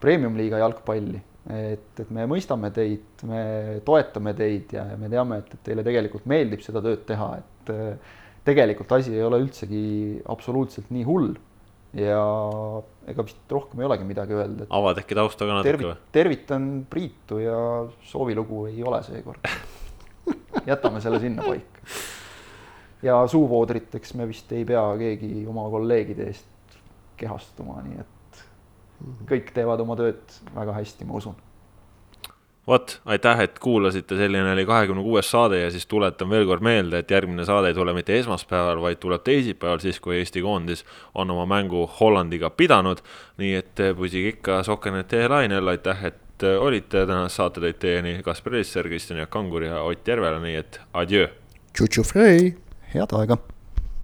premium-liiga jalgpalli. et, et me mõistame teid, me toetame teid ja me teame, et, et teile tegelikult meeldib seda tööd teha, et äh, tegelikult asi ei ole üldsegi absoluutselt nii hull. ja ega vist rohkem ei olegi midagi öelda. avad äkki tausta ka natuke või? tervitan Priitu ja soovilugu ei ole seekord jätame selle sinnapaika. ja suuvoodriteks me vist ei pea keegi oma kolleegide eest kehastuma, nii et kõik teevad oma tööd väga hästi, ma usun vot, aitäh, et kuulasite, selline oli kahekümne kuues saade ja siis tuletan veel kord meelde, et järgmine saade ei tule mitte esmaspäeval, vaid tuleb teisipäeval, siis kui Eesti koondis on oma mängu Hollandiga pidanud. nii et püsige ikka Sokkenete lainel, aitäh, et et äh, olite, tänase saate tõid teieni Kaspar Elisser, Kristjan Jaak Kangur ja Ott Järvela, nii et adjöö. Tšutšu Frei. head aega